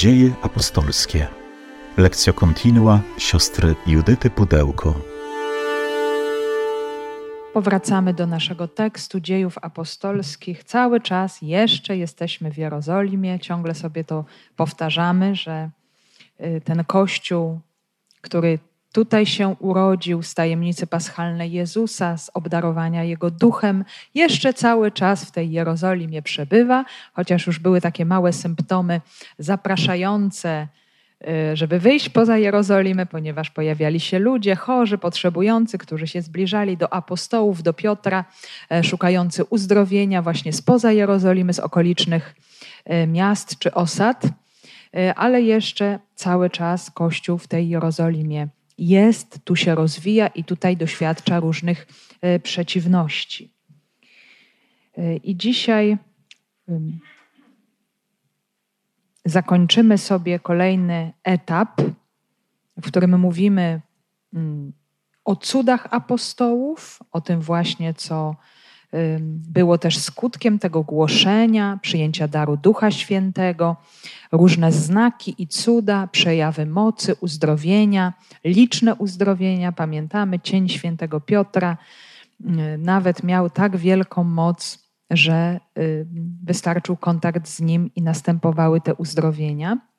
Dzieje apostolskie. Lekcja kontinua siostry Judyty Pudełko. Powracamy do naszego tekstu dziejów apostolskich. Cały czas jeszcze jesteśmy w Jerozolimie, ciągle sobie to powtarzamy, że y, ten kościół, który tutaj się urodził z tajemnicy paschalnej Jezusa, z obdarowania Jego duchem, jeszcze cały czas w tej Jerozolimie przebywa, chociaż już były takie małe symptomy zapraszające, y, żeby wyjść poza Jerozolimę, ponieważ pojawiali się ludzie chorzy, potrzebujący, którzy się zbliżali do apostołów, do Piotra, e, szukający uzdrowienia właśnie spoza Jerozolimy, z okolicznych e, miast czy osad, e, ale jeszcze cały czas Kościół w tej Jerozolimie jest, tu się rozwija i tutaj doświadcza różnych e, przeciwności. E, I dzisiaj zakończymy sobie kolejny etap, w którym mówimy mm, o cudach apostołów, o tym właśnie, co było też skutkiem tego głoszenia, przyjęcia daru Ducha Świętego, różne znaki i cuda, przejawy mocy, uzdrowienia, liczne uzdrowienia. Pamiętamy, cień świętego Piotra nawet miał tak wielką moc, że wystarczył kontakt z nim i następowały te uzdrowienia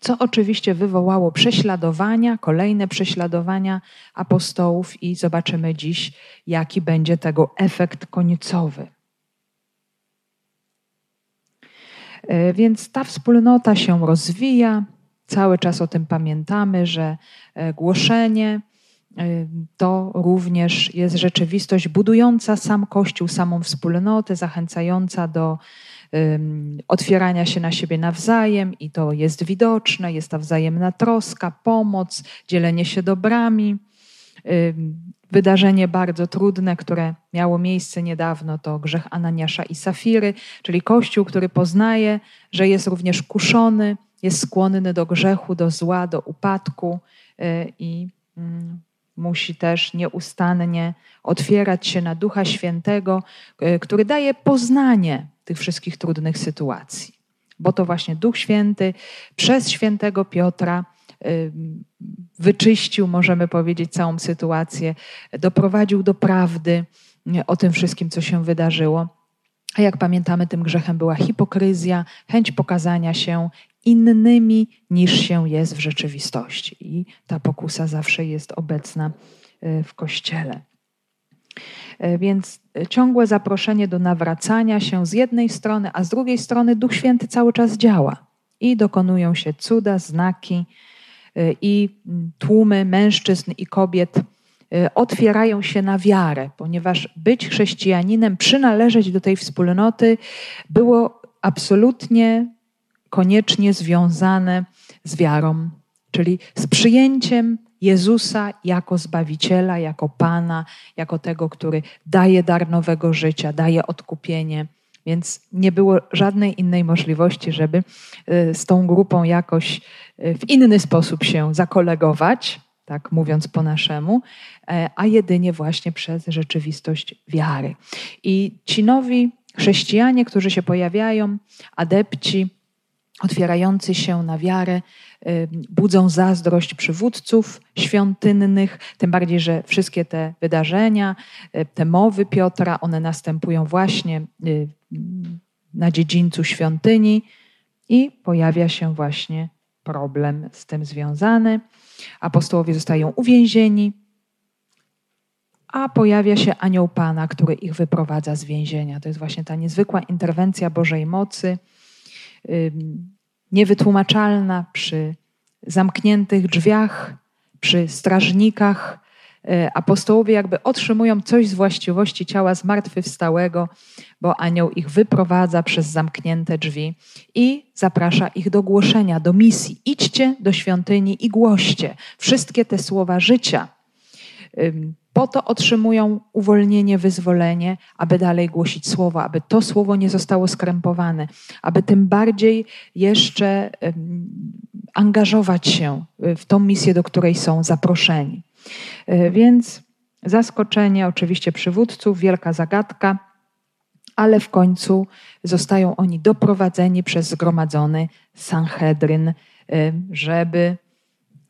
co oczywiście wywołało prześladowania, kolejne prześladowania apostołów, i zobaczymy dziś, jaki będzie tego efekt końcowy. E, więc ta wspólnota się rozwija, cały czas o tym pamiętamy, że e, głoszenie to również jest rzeczywistość budująca sam Kościół, samą wspólnotę, zachęcająca do otwierania się na siebie nawzajem i to jest widoczne, jest ta wzajemna troska, pomoc, dzielenie się dobrami. Wydarzenie bardzo trudne, które miało miejsce niedawno, to grzech Ananiasza i Safiry, czyli Kościół, który poznaje, że jest również kuszony, jest skłonny do grzechu, do zła, do upadku y, i mm, musi też nieustannie otwierać się na Ducha Świętego, y, który daje poznanie tych wszystkich trudnych sytuacji. Bo to właśnie Duch Święty przez świętego Piotra wyczyścił, możemy powiedzieć, całą sytuację, doprowadził do prawdy o tym wszystkim, co się wydarzyło. A jak pamiętamy, tym grzechem była hipokryzja, chęć pokazania się innymi niż się jest w rzeczywistości. I ta pokusa zawsze jest obecna y, w kościele. E, więc ciągłe zaproszenie do nawracania się z jednej strony, a z drugiej strony Duch Święty cały czas działa i dokonują się cuda, znaki e, i tłumy mężczyzn i kobiet e, otwierają się na wiarę, ponieważ być chrześcijaninem, przynależeć do tej wspólnoty było absolutnie koniecznie związane z wiarą, czyli z przyjęciem Jezusa jako Zbawiciela, jako Pana, jako tego, który daje dar nowego życia, daje odkupienie. Więc nie było żadnej innej możliwości, żeby y, z tą grupą jakoś y, w inny sposób się zakolegować, tak mówiąc po naszemu, e, a jedynie właśnie przez rzeczywistość wiary. I ci nowi chrześcijanie, którzy się pojawiają, adepci, otwierający się na wiarę, budzą zazdrość przywódców świątynnych, tym bardziej, że wszystkie te wydarzenia, y, te mowy Piotra, one następują właśnie y, na dziedzińcu świątyni i pojawia się właśnie problem z tym związany. Apostołowie zostają uwięzieni, a pojawia się anioł Pana, który ich wyprowadza z więzienia. To jest właśnie ta niezwykła interwencja Bożej mocy niewytłumaczalna przy zamkniętych drzwiach, przy strażnikach. E, apostołowie jakby otrzymują coś z właściwości ciała zmartwychwstałego, bo anioł ich wyprowadza przez zamknięte drzwi i zaprasza ich do głoszenia, do misji. Idźcie do świątyni i głoście wszystkie te słowa życia po to otrzymują uwolnienie, wyzwolenie, aby dalej głosić słowo, aby to słowo nie zostało skrępowane, aby tym bardziej jeszcze angażować się w tą misję, do której są zaproszeni. E, więc zaskoczenie oczywiście przywódców, wielka zagadka, ale w końcu zostają oni doprowadzeni przez zgromadzony Sanhedryn, y, żeby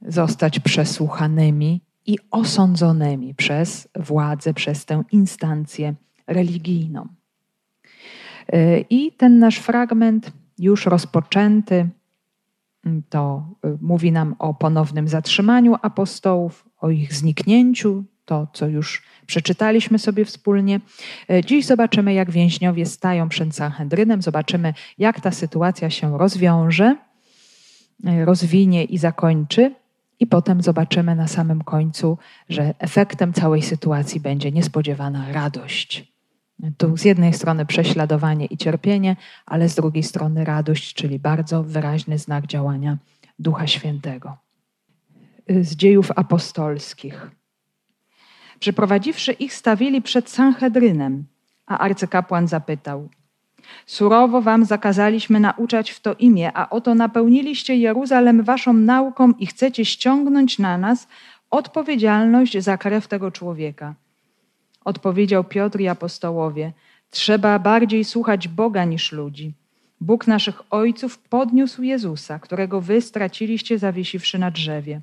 zostać przesłuchanymi i osądzonymi przez władzę, przez tę instancję religijną. Y, I ten nasz fragment, już rozpoczęty, to y, mówi nam o ponownym zatrzymaniu apostołów, o ich zniknięciu, to co już przeczytaliśmy sobie wspólnie. Y, dziś zobaczymy, jak więźniowie stają przed Sanhedrynem, zobaczymy, jak ta sytuacja się rozwiąże, rozwinie i zakończy. I potem zobaczymy na samym końcu, że efektem całej sytuacji będzie niespodziewana radość. Tu z jednej strony prześladowanie i cierpienie, ale z drugiej strony radość, czyli bardzo wyraźny znak działania Ducha Świętego. Z dziejów apostolskich. Przyprowadziwszy ich, stawili przed Sanhedrynem, a arcykapłan zapytał: Surowo wam zakazaliśmy nauczać w to imię, a oto napełniliście Jeruzalem waszą nauką i chcecie ściągnąć na nas odpowiedzialność za krew tego człowieka. Odpowiedział Piotr i apostołowie: Trzeba bardziej słuchać Boga niż ludzi. Bóg naszych ojców podniósł Jezusa, którego wy straciliście zawiesiwszy na drzewie.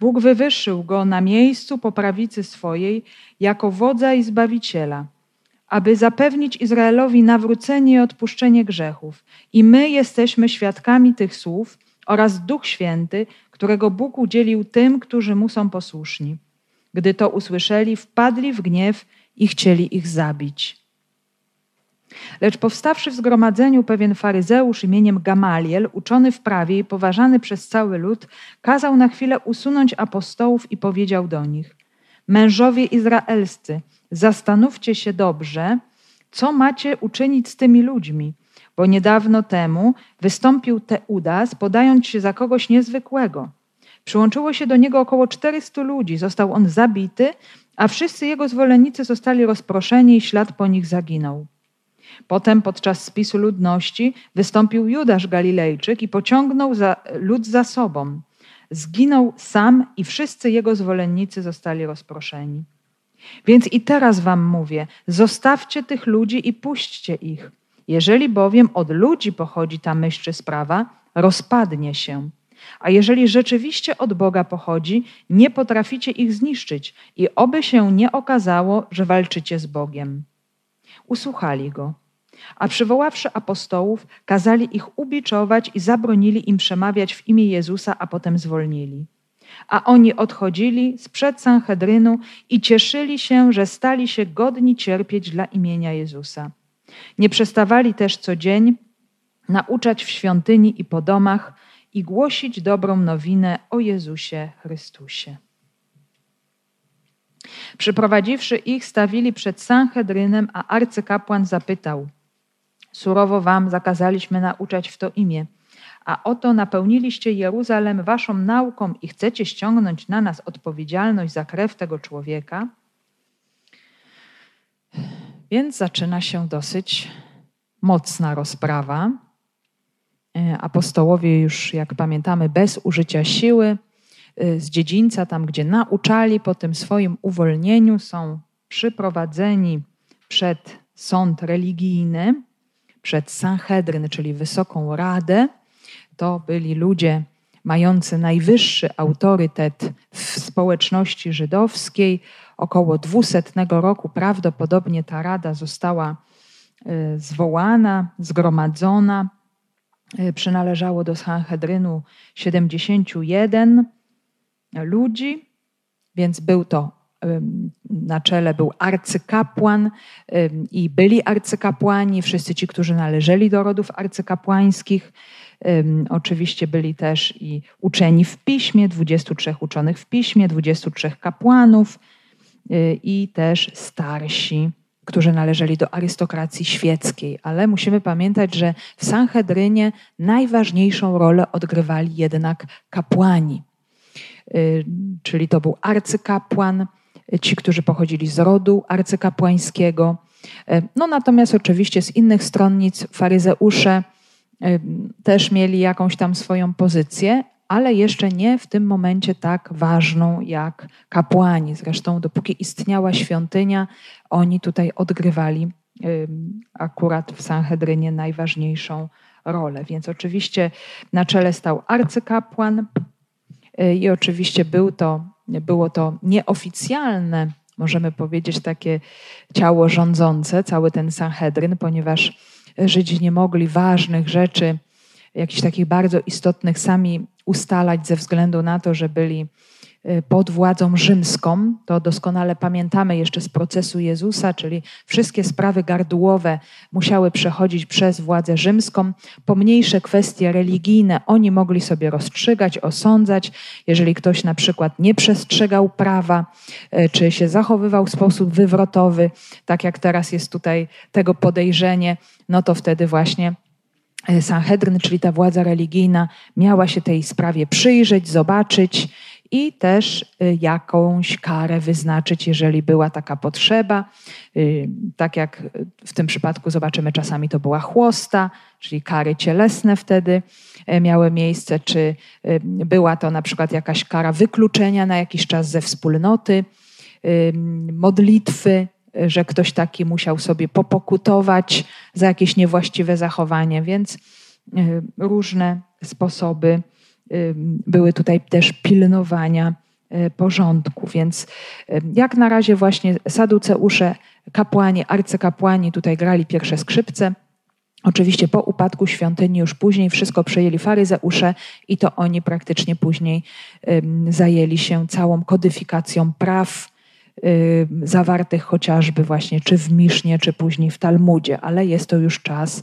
Bóg wywyższył go na miejscu po prawicy swojej jako wodza i zbawiciela, aby zapewnić Izraelowi nawrócenie i odpuszczenie grzechów. I my jesteśmy świadkami tych słów oraz Duch Święty, którego Bóg udzielił tym, którzy mu są posłuszni. Gdy to usłyszeli, wpadli w gniew i chcieli ich zabić. Lecz powstawszy w zgromadzeniu pewien faryzeusz imieniem Gamaliel, uczony w prawie i poważany przez cały lud, kazał na chwilę usunąć apostołów i powiedział do nich: Mężowie izraelscy, zastanówcie się dobrze, co macie uczynić z tymi ludźmi, bo niedawno temu wystąpił Teudas, podając się za kogoś niezwykłego. Przyłączyło się do niego około 400 ludzi. Został on zabity, a wszyscy jego zwolennicy zostali rozproszeni i ślad po nich zaginął. Potem podczas spisu ludności wystąpił Judasz Galilejczyk i pociągnął za, lud za sobą. Zginął sam i wszyscy jego zwolennicy zostali rozproszeni. Więc i teraz wam mówię: zostawcie tych ludzi i puśćcie ich. Jeżeli bowiem od ludzi pochodzi ta myśl czy sprawa, rozpadnie się. A jeżeli rzeczywiście od Boga pochodzi, nie potraficie ich zniszczyć i oby się nie okazało, że walczycie z Bogiem. Usłuchali go. A przywoławszy apostołów, kazali ich ubiczować i zabronili im przemawiać w imię Jezusa, a potem zwolnili. A oni odchodzili sprzed Sanhedrynu i cieszyli się, że stali się godni cierpieć dla imienia Jezusa. Nie przestawali też co dzień nauczać w świątyni i po domach, i głosić dobrą nowinę o Jezusie Chrystusie. Przyprowadziwszy ich, stawili przed Sanhedrynem, a arcykapłan zapytał: Surowo wam zakazaliśmy nauczać w to imię, a oto napełniliście Jeruzalem waszą nauką i chcecie ściągnąć na nas odpowiedzialność za krew tego człowieka? Więc zaczyna się dosyć mocna rozprawa. E, apostołowie już, jak pamiętamy, bez użycia siły, e, z dziedzińca, tam gdzie nauczali, po tym swoim uwolnieniu są przyprowadzeni przed sąd religijny, przed Sanhedryn, czyli Wysoką Radę. To byli ludzie mający najwyższy autorytet w społeczności żydowskiej. Około 200 roku prawdopodobnie ta rada została e, zwołana, zgromadzona Y, przynależało do Sanhedrynu 71 ludzi, więc był to na czele był arcykapłan i byli arcykapłani, wszyscy ci, którzy należeli do rodów arcykapłańskich. Oczywiście byli też i uczeni w piśmie, 23 uczonych w piśmie, 23 kapłanów y, i też starsi którzy należeli do arystokracji świeckiej, ale musimy pamiętać, że w Sanhedrynie najważniejszą rolę odgrywali jednak kapłani. Y, czyli to był arcykapłan, ci, którzy pochodzili z rodu arcykapłańskiego. Y, no natomiast oczywiście z innych stronnic faryzeusze też mieli jakąś tam swoją pozycję, ale jeszcze nie w tym momencie tak ważną jak kapłani. Zresztą, dopóki istniała świątynia, oni tutaj odgrywali akurat w Sanhedrynie najważniejszą rolę. Więc oczywiście na czele stał arcykapłan y, i oczywiście był to, było to nieoficjalne, możemy powiedzieć, takie ciało rządzące, cały ten Sanhedryn, ponieważ Żydzi nie mogli ważnych rzeczy, jakichś takich bardzo istotnych, sami ustalać ze względu na to, że byli pod władzą rzymską. To doskonale pamiętamy jeszcze z procesu Jezusa, czyli wszystkie sprawy gardłowe musiały przechodzić przez władzę rzymską. Pomniejsze kwestie religijne oni mogli sobie rozstrzygać, osądzać. Jeżeli ktoś na przykład nie przestrzegał prawa, y, czy się zachowywał w sposób wywrotowy, tak jak teraz jest tutaj tego podejrzenie, no to wtedy właśnie y, Sanhedryn, czyli ta władza religijna, miała się tej sprawie przyjrzeć, zobaczyć i też y, jakąś karę wyznaczyć, jeżeli była taka potrzeba. Y, tak jak w tym przypadku zobaczymy, czasami to była chłosta, czyli kary cielesne wtedy e, miały miejsce, czy y, była to na przykład jakaś kara wykluczenia na jakiś czas ze wspólnoty, modlitwy, że ktoś taki musiał sobie popokutować za jakieś niewłaściwe zachowanie, więc różne sposoby były tutaj też pilnowania e, porządku. Więc jak na razie właśnie saduceusze, kapłani, arcykapłani tutaj grali pierwsze skrzypce. Oczywiście po upadku świątyni już później wszystko przejęli faryzeusze i to oni praktycznie później zajęli się całą kodyfikacją praw zawartych chociażby właśnie czy w Misznie, czy później w Talmudzie, ale jest to już czas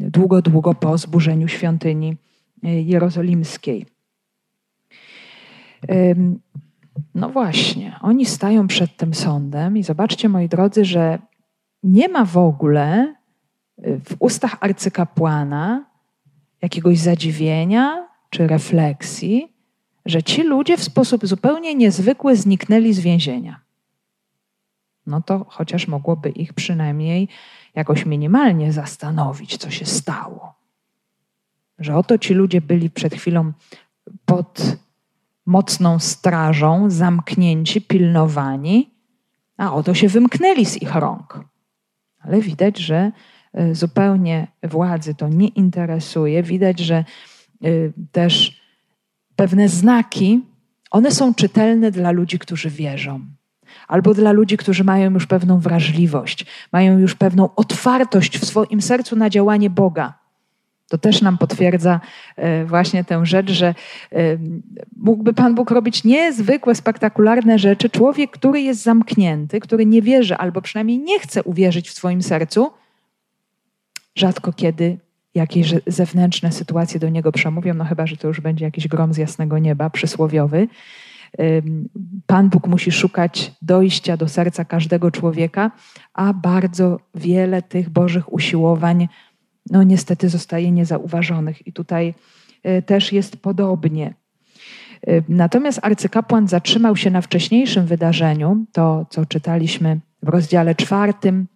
długo, długo po zburzeniu świątyni E, jerozolimskiej. No właśnie, oni stają przed tym sądem i zobaczcie, moi drodzy, że nie ma w ogóle e, w ustach arcykapłana jakiegoś zadziwienia czy refleksji, że ci ludzie w sposób zupełnie niezwykły zniknęli z więzienia. No to chociaż mogłoby ich przynajmniej jakoś minimalnie zastanowić, co się stało. Że oto ci ludzie byli przed chwilą pod mocną strażą, zamknięci, pilnowani, a oto się wymknęli z ich rąk. Ale widać, że e, zupełnie władzy to nie interesuje. Widać, że e, też pewne znaki, one są czytelne dla ludzi, którzy wierzą. Albo dla ludzi, którzy mają już pewną wrażliwość, mają już pewną otwartość w swoim sercu na działanie Boga. To też nam potwierdza e, właśnie tę rzecz, że e, mógłby Pan Bóg robić niezwykłe, spektakularne rzeczy. Człowiek, który jest zamknięty, który nie wierzy albo przynajmniej nie chce uwierzyć w swoim sercu, rzadko kiedy jakieś zewnętrzne sytuacje do niego przemówią, no chyba, że to już będzie jakiś grom z jasnego nieba, przysłowiowy. Pan Bóg musi szukać dojścia do serca każdego człowieka, a bardzo wiele tych Bożych usiłowań no niestety zostaje niezauważonych. I tutaj e, też jest podobnie. E, natomiast arcykapłan zatrzymał się na wcześniejszym wydarzeniu, to co czytaliśmy w rozdziale czwartym,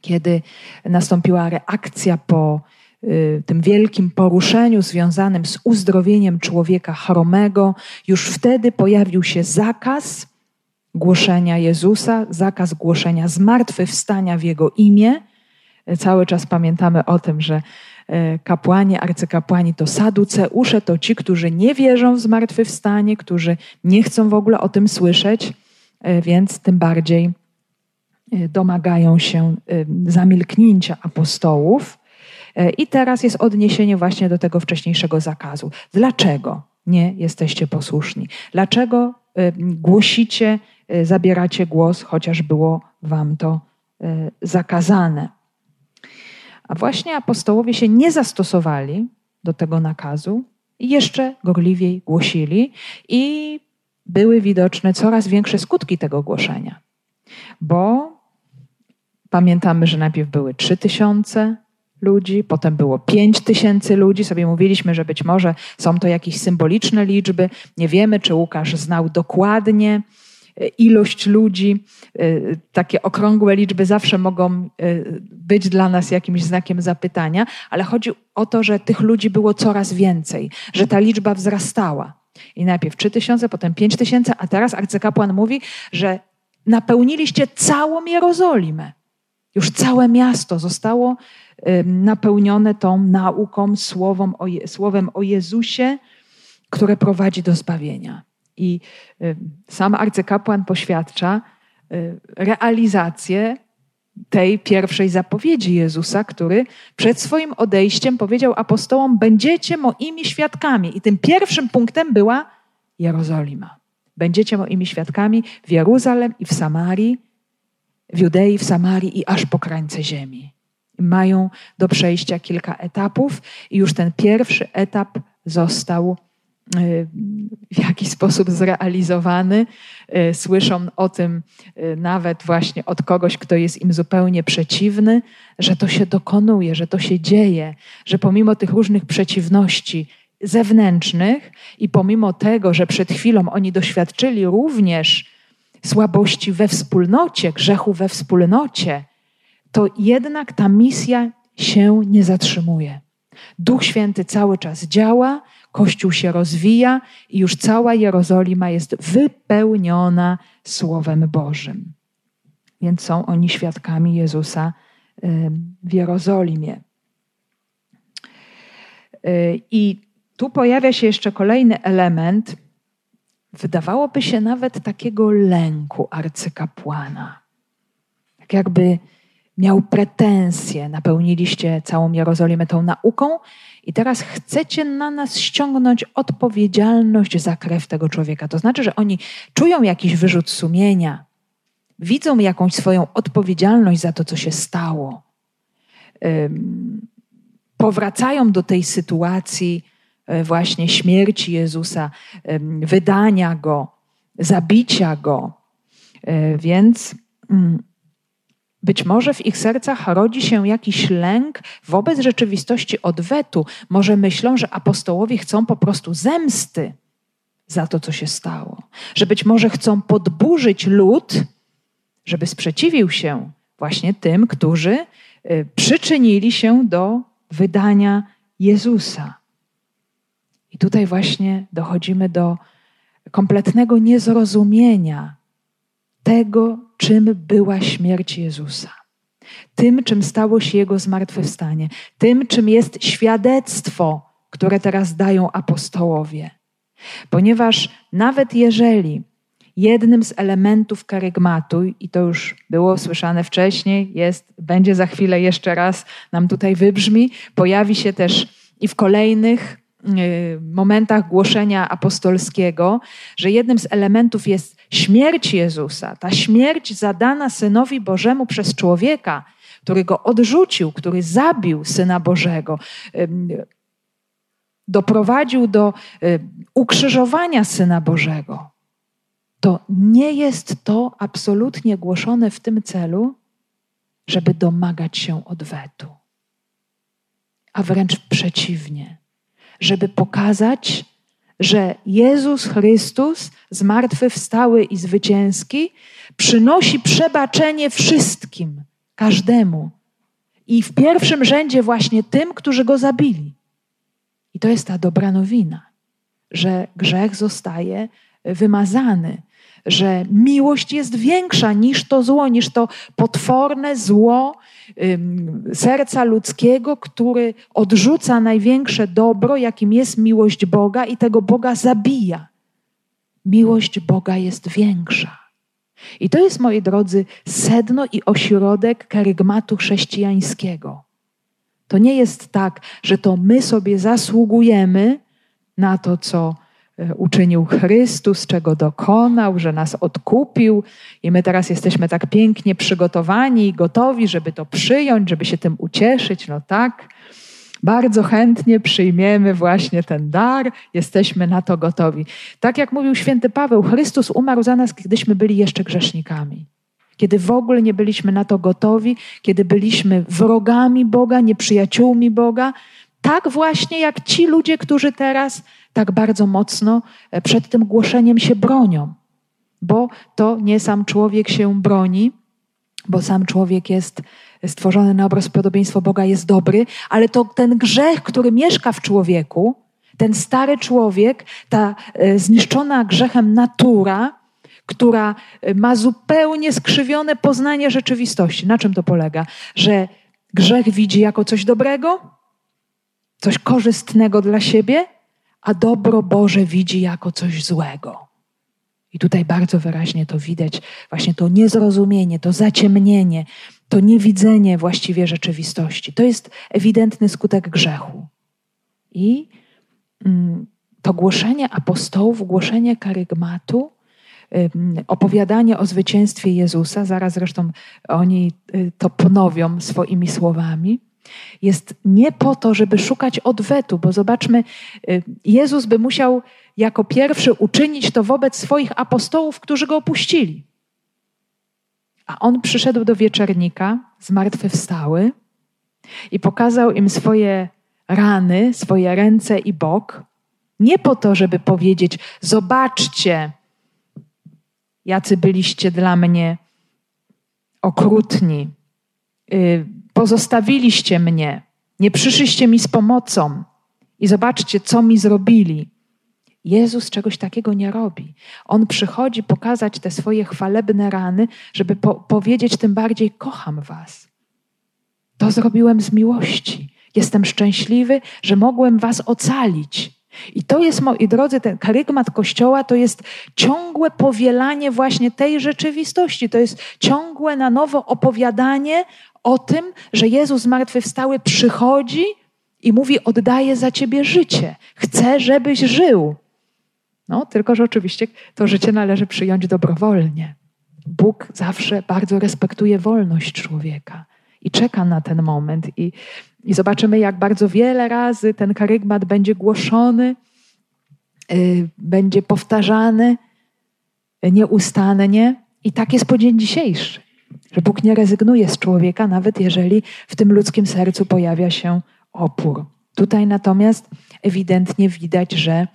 kiedy nastąpiła reakcja po e, tym wielkim poruszeniu związanym z uzdrowieniem człowieka chromego. Już wtedy pojawił się zakaz głoszenia Jezusa, zakaz głoszenia zmartwychwstania w Jego imię cały czas pamiętamy o tym, że e, kapłani, arcykapłani to saduceusze, to ci, którzy nie wierzą w zmartwychwstanie, którzy nie chcą w ogóle o tym słyszeć, e, więc tym bardziej e, domagają się zamilknięcia apostołów. I teraz jest odniesienie właśnie do tego wcześniejszego zakazu. Dlaczego nie jesteście posłuszni? Dlaczego głosicie, zabieracie głos, chociaż było wam to zakazane? A właśnie apostołowie się nie zastosowali do tego nakazu i jeszcze gorliwiej głosili i były widoczne coraz większe skutki tego głoszenia. Bo pamiętamy, że najpierw były trzy tysiące ludzi, potem było pięć tysięcy ludzi. Sobie mówiliśmy, że być może są to jakieś symboliczne liczby. Nie wiemy, czy Łukasz znał dokładnie ilość ludzi. Y, takie okrągłe liczby zawsze mogą y, być dla nas jakimś znakiem zapytania, ale chodzi o to, że tych ludzi było coraz więcej, że ta liczba wzrastała. I najpierw 3 tysiące, potem 5 tysięcy, a teraz arcykapłan mówi, że napełniliście całą Jerozolimę. Już całe miasto zostało napełnione tą nauką, słowem o, słowem o Jezusie, które prowadzi do zbawienia. I sam arcykapłan poświadcza realizację tej pierwszej zapowiedzi Jezusa, który przed swoim odejściem powiedział apostołom: Będziecie moimi świadkami. I tym pierwszym punktem była Jerozolima. Będziecie moimi świadkami w Jeruzalem i w Samarii, w Judei, w Samarii i aż po krańce ziemi. Mają do przejścia kilka etapów, i już ten pierwszy etap został y, w jakiś sposób zrealizowany. Y, słyszą o tym y, nawet właśnie od kogoś, kto jest im zupełnie przeciwny, że to się dokonuje, że to się dzieje, że pomimo tych różnych przeciwności zewnętrznych i pomimo tego, że przed chwilą oni doświadczyli również słabości we wspólnocie, grzechu we wspólnocie, to jednak ta misja się nie zatrzymuje. Duch Święty cały czas działa, Kościół się rozwija i już cała Jerozolima jest wypełniona Słowem Bożym. Więc są oni świadkami Jezusa w Jerozolimie. Y, I tu pojawia się jeszcze kolejny element, wydawałoby się nawet takiego lęku arcykapłana. Tak jakby miał pretensje, napełniliście całą Jerozolimę tą nauką i teraz chcecie na nas ściągnąć odpowiedzialność za krew tego człowieka. To znaczy, że oni czują jakiś wyrzut sumienia, widzą jakąś swoją odpowiedzialność za to, co się stało. Powracają do tej sytuacji e, właśnie śmierci Jezusa, wydania go, zabicia go. E, więc mm, być może w ich sercach rodzi się jakiś lęk wobec rzeczywistości odwetu. Może myślą, że apostołowie chcą po prostu zemsty za to, co się stało. Że być może chcą podburzyć lud, żeby sprzeciwił się właśnie tym, którzy y, przyczynili się do wydania Jezusa. I tutaj właśnie dochodzimy do kompletnego niezrozumienia tego, czym była śmierć Jezusa. Tym, czym stało się Jego zmartwychwstanie. Tym, czym jest świadectwo, które teraz dają apostołowie. Ponieważ nawet jeżeli jednym z elementów karygmatu, i to już było słyszane wcześniej, jest, będzie za chwilę jeszcze raz nam tutaj wybrzmi, pojawi się też i w kolejnych momentach głoszenia apostolskiego, że jednym z elementów jest śmierć Jezusa, ta śmierć zadana Synowi Bożemu przez człowieka, który go odrzucił, który zabił Syna Bożego, doprowadził do ukrzyżowania Syna Bożego, to nie jest to absolutnie głoszone w tym celu, żeby domagać się odwetu, a wręcz przeciwnie, żeby pokazać, że Jezus Chrystus, zmartwychwstały i zwycięski, przynosi przebaczenie wszystkim, każdemu. I w pierwszym rzędzie właśnie tym, którzy go zabili. I to jest ta dobra nowina, że grzech zostaje wymazany, że miłość jest większa niż to zło, niż to potworne zło serca ludzkiego, który odrzuca największe dobro, jakim jest miłość Boga i tego Boga zabija. Miłość Boga jest większa. I to jest, moi drodzy, sedno i ośrodek karygmatu chrześcijańskiego. To nie jest tak, że to my sobie zasługujemy na to, co uczynił Chrystus, czego dokonał, że nas odkupił i my teraz jesteśmy tak pięknie przygotowani i gotowi, żeby to przyjąć, żeby się tym ucieszyć. No tak, bardzo chętnie przyjmiemy właśnie ten dar, jesteśmy na to gotowi. Tak jak mówił święty Paweł, Chrystus umarł za nas, kiedyśmy byli jeszcze grzesznikami. Kiedy w ogóle nie byliśmy na to gotowi, kiedy byliśmy wrogami Boga, nieprzyjaciółmi Boga, tak właśnie jak ci ludzie, którzy teraz tak bardzo mocno e, przed tym głoszeniem się bronią, bo to nie sam człowiek się broni, bo sam człowiek jest stworzony na obraz podobieństwo Boga, jest dobry, ale to ten grzech, który mieszka w człowieku, ten stary człowiek, ta e, zniszczona grzechem natura, która ma zupełnie skrzywione poznanie rzeczywistości. Na czym to polega? Że grzech widzi jako coś dobrego, coś korzystnego dla siebie, a dobro Boże widzi jako coś złego. I tutaj bardzo wyraźnie to widać, właśnie to niezrozumienie, to zaciemnienie, to niewidzenie właściwie rzeczywistości. To jest ewidentny skutek grzechu. I mm, to głoszenie apostołów, głoszenie karygmatu, opowiadanie o zwycięstwie Jezusa, zaraz zresztą oni y, to ponowią swoimi słowami, jest nie po to, żeby szukać odwetu, bo zobaczmy, y, Jezus by musiał jako pierwszy uczynić to wobec swoich apostołów, którzy go opuścili. A on przyszedł do wieczernika, zmartwychwstały i pokazał im swoje rany, swoje ręce i bok, nie po to, żeby powiedzieć: Zobaczcie, jacy byliście dla mnie okrutni, pozostawiliście mnie, nie przyszliście mi z pomocą i zobaczcie, co mi zrobili. Jezus czegoś takiego nie robi. On przychodzi pokazać te swoje chwalebne rany, żeby po powiedzieć tym bardziej: Kocham Was. To zrobiłem z miłości. Jestem szczęśliwy, że mogłem Was ocalić. I to jest, moi drodzy, ten karygmat Kościoła to jest ciągłe powielanie właśnie tej rzeczywistości. To jest ciągłe na nowo opowiadanie o tym, że Jezus zmartwychwstały przychodzi i mówi: Oddaję za ciebie życie. Chcę, żebyś żył. No, tylko że oczywiście to życie należy przyjąć dobrowolnie. Bóg zawsze bardzo respektuje wolność człowieka i czeka na ten moment. I, i zobaczymy, jak bardzo wiele razy ten karygmat będzie głoszony, yy, będzie powtarzany nieustannie. I tak jest po dzień dzisiejszy, że Bóg nie rezygnuje z człowieka, nawet jeżeli w tym ludzkim sercu pojawia się opór. Tutaj natomiast ewidentnie widać, że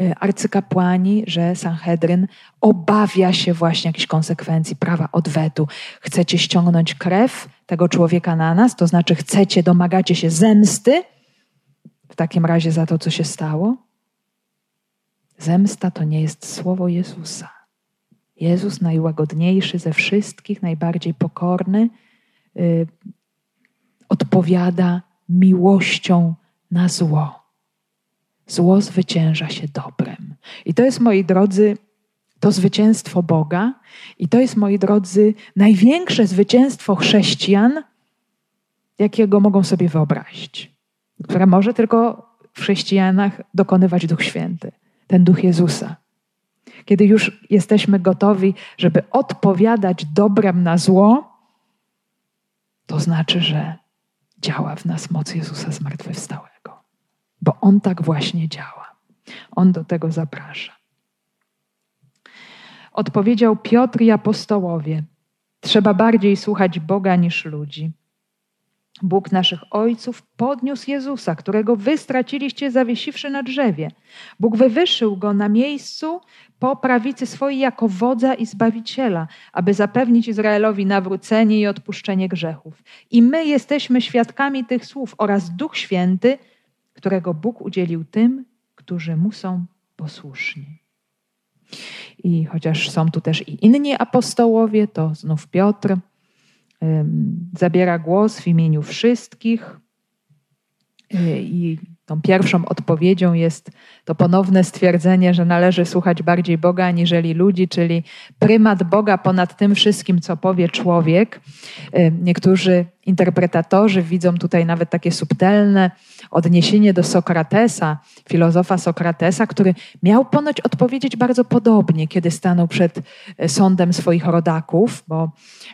Y, arcykapłani, że Sanhedryn obawia się właśnie jakichś konsekwencji prawa odwetu. Chcecie ściągnąć krew tego człowieka na nas, to znaczy chcecie, domagacie się zemsty w takim razie za to, co się stało? Zemsta to nie jest słowo Jezusa. Jezus, najłagodniejszy ze wszystkich, najbardziej pokorny, yy, odpowiada miłością na zło. Zło zwycięża się dobrem. I to jest, moi drodzy, to zwycięstwo Boga, i to jest, moi drodzy, największe zwycięstwo chrześcijan, jakiego mogą sobie wyobrazić, które może tylko w chrześcijanach dokonywać Duch Święty, ten Duch Jezusa. Kiedy już jesteśmy gotowi, żeby odpowiadać dobrem na zło, to znaczy, że działa w nas moc Jezusa zmartwychwstałego bo On tak właśnie działa. On do tego zaprasza. Odpowiedział Piotr i apostołowie: Trzeba bardziej słuchać Boga niż ludzi. Bóg naszych ojców podniósł Jezusa, którego wy straciliście zawiesiwszy na drzewie. Bóg wywyższył go na miejscu po prawicy swojej jako wodza i zbawiciela, aby zapewnić Izraelowi nawrócenie i odpuszczenie grzechów. I my jesteśmy świadkami tych słów oraz Duch Święty, którego Bóg udzielił tym, którzy mu są posłuszni. I chociaż są tu też i inni apostołowie, to znów Piotr zabiera głos w imieniu wszystkich. Y, I tą pierwszą odpowiedzią jest to ponowne stwierdzenie, że należy słuchać bardziej Boga aniżeli ludzi, czyli prymat Boga ponad tym wszystkim, co powie człowiek. Niektórzy interpretatorzy widzą tutaj nawet takie subtelne odniesienie do Sokratesa, filozofa Sokratesa, który miał ponoć odpowiedzieć bardzo podobnie, kiedy stanął przed e, sądem swoich rodaków, bo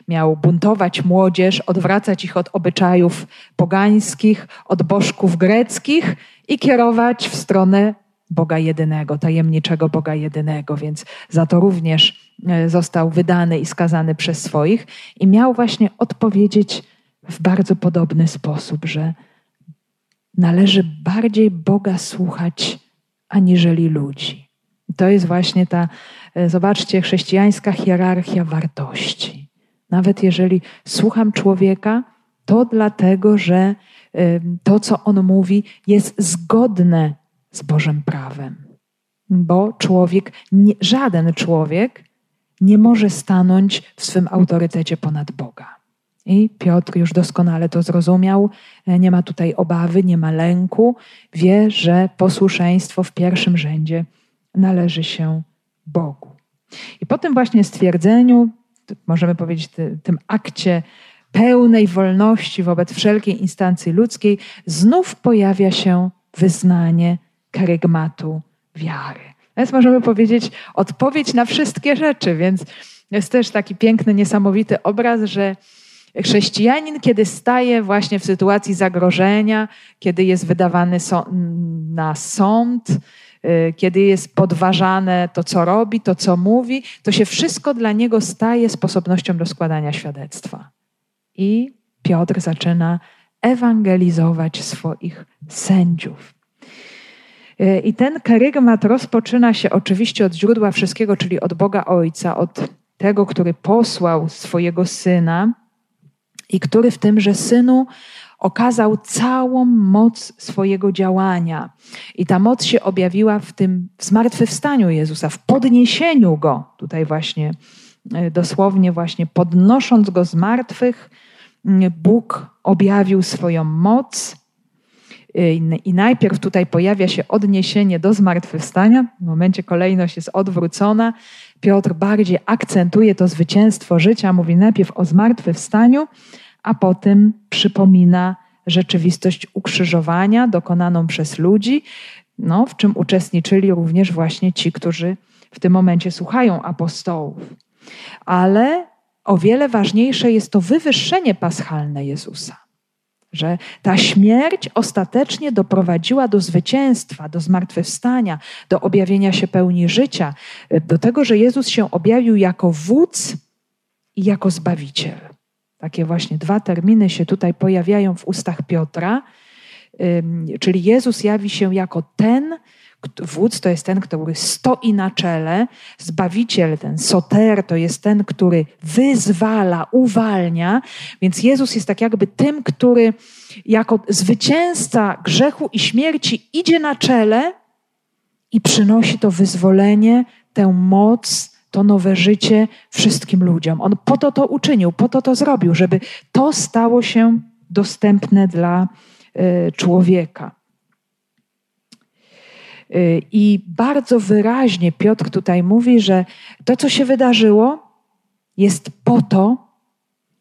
miał buntować młodzież, odwracać ich od obyczajów pogańskich, od bożków greckich i kierować w stronę Boga jedynego, tajemniczego Boga jedynego, więc za to również e, został wydany i skazany przez swoich i miał właśnie odpowiedzieć w bardzo podobny sposób, że należy bardziej Boga słuchać aniżeli ludzi. To jest właśnie ta, e, zobaczcie, chrześcijańska hierarchia wartości. Nawet jeżeli słucham człowieka, to dlatego, że to, co on mówi, jest zgodne z Bożym prawem. Bo człowiek, żaden człowiek nie może stanąć w swym autorytecie ponad Boga. I Piotr już doskonale to zrozumiał, e, nie ma tutaj obawy, nie ma lęku, wie, że posłuszeństwo w pierwszym rzędzie należy się Bogu. I po tym właśnie stwierdzeniu, możemy powiedzieć, tym akcie pełnej wolności wobec wszelkiej instancji ludzkiej, znów pojawia się wyznanie karygmatu wiary. Więc możemy powiedzieć odpowiedź na wszystkie rzeczy, więc jest też taki piękny, niesamowity obraz, że chrześcijanin, kiedy staje właśnie w sytuacji zagrożenia, kiedy jest wydawany na sąd, y, kiedy jest podważane to, co robi, to, co mówi, to się wszystko dla niego staje sposobnością do składania świadectwa. I Piotr zaczyna ewangelizować swoich sędziów. Y, I ten karygmat rozpoczyna się oczywiście od źródła wszystkiego, czyli od Boga Ojca, od tego, który posłał swojego syna i który w tymże synu okazał całą moc swojego działania. I ta moc się objawiła w tym zmartwychwstaniu Jezusa, w podniesieniu go. Tutaj właśnie y, dosłownie właśnie podnosząc go z martwych, Bóg objawił swoją moc i najpierw tutaj pojawia się odniesienie do zmartwychwstania. W momencie kolejność jest odwrócona. Piotr bardziej akcentuje to zwycięstwo życia, mówi najpierw o zmartwychwstaniu, a potem przypomina rzeczywistość ukrzyżowania dokonaną przez ludzi, no, w czym uczestniczyli również właśnie ci, którzy w tym momencie słuchają apostołów. Ale o wiele ważniejsze jest to wywyższenie paschalne Jezusa że ta śmierć ostatecznie doprowadziła do zwycięstwa, do zmartwychwstania, do objawienia się pełni życia, do tego, że Jezus się objawił jako wódz i jako zbawiciel. Takie właśnie dwa terminy się tutaj pojawiają w ustach Piotra, czyli Jezus jawi się jako ten, Wódz to jest ten, który stoi na czele, zbawiciel, ten soter to jest ten, który wyzwala, uwalnia. Więc Jezus jest tak jakby tym, który jako zwycięzca grzechu i śmierci idzie na czele i przynosi to wyzwolenie, tę moc, to nowe życie wszystkim ludziom. On po to to uczynił, po to to zrobił, żeby to stało się dostępne dla y, człowieka. Y, I bardzo wyraźnie Piotr tutaj mówi, że to, co się wydarzyło, jest po to,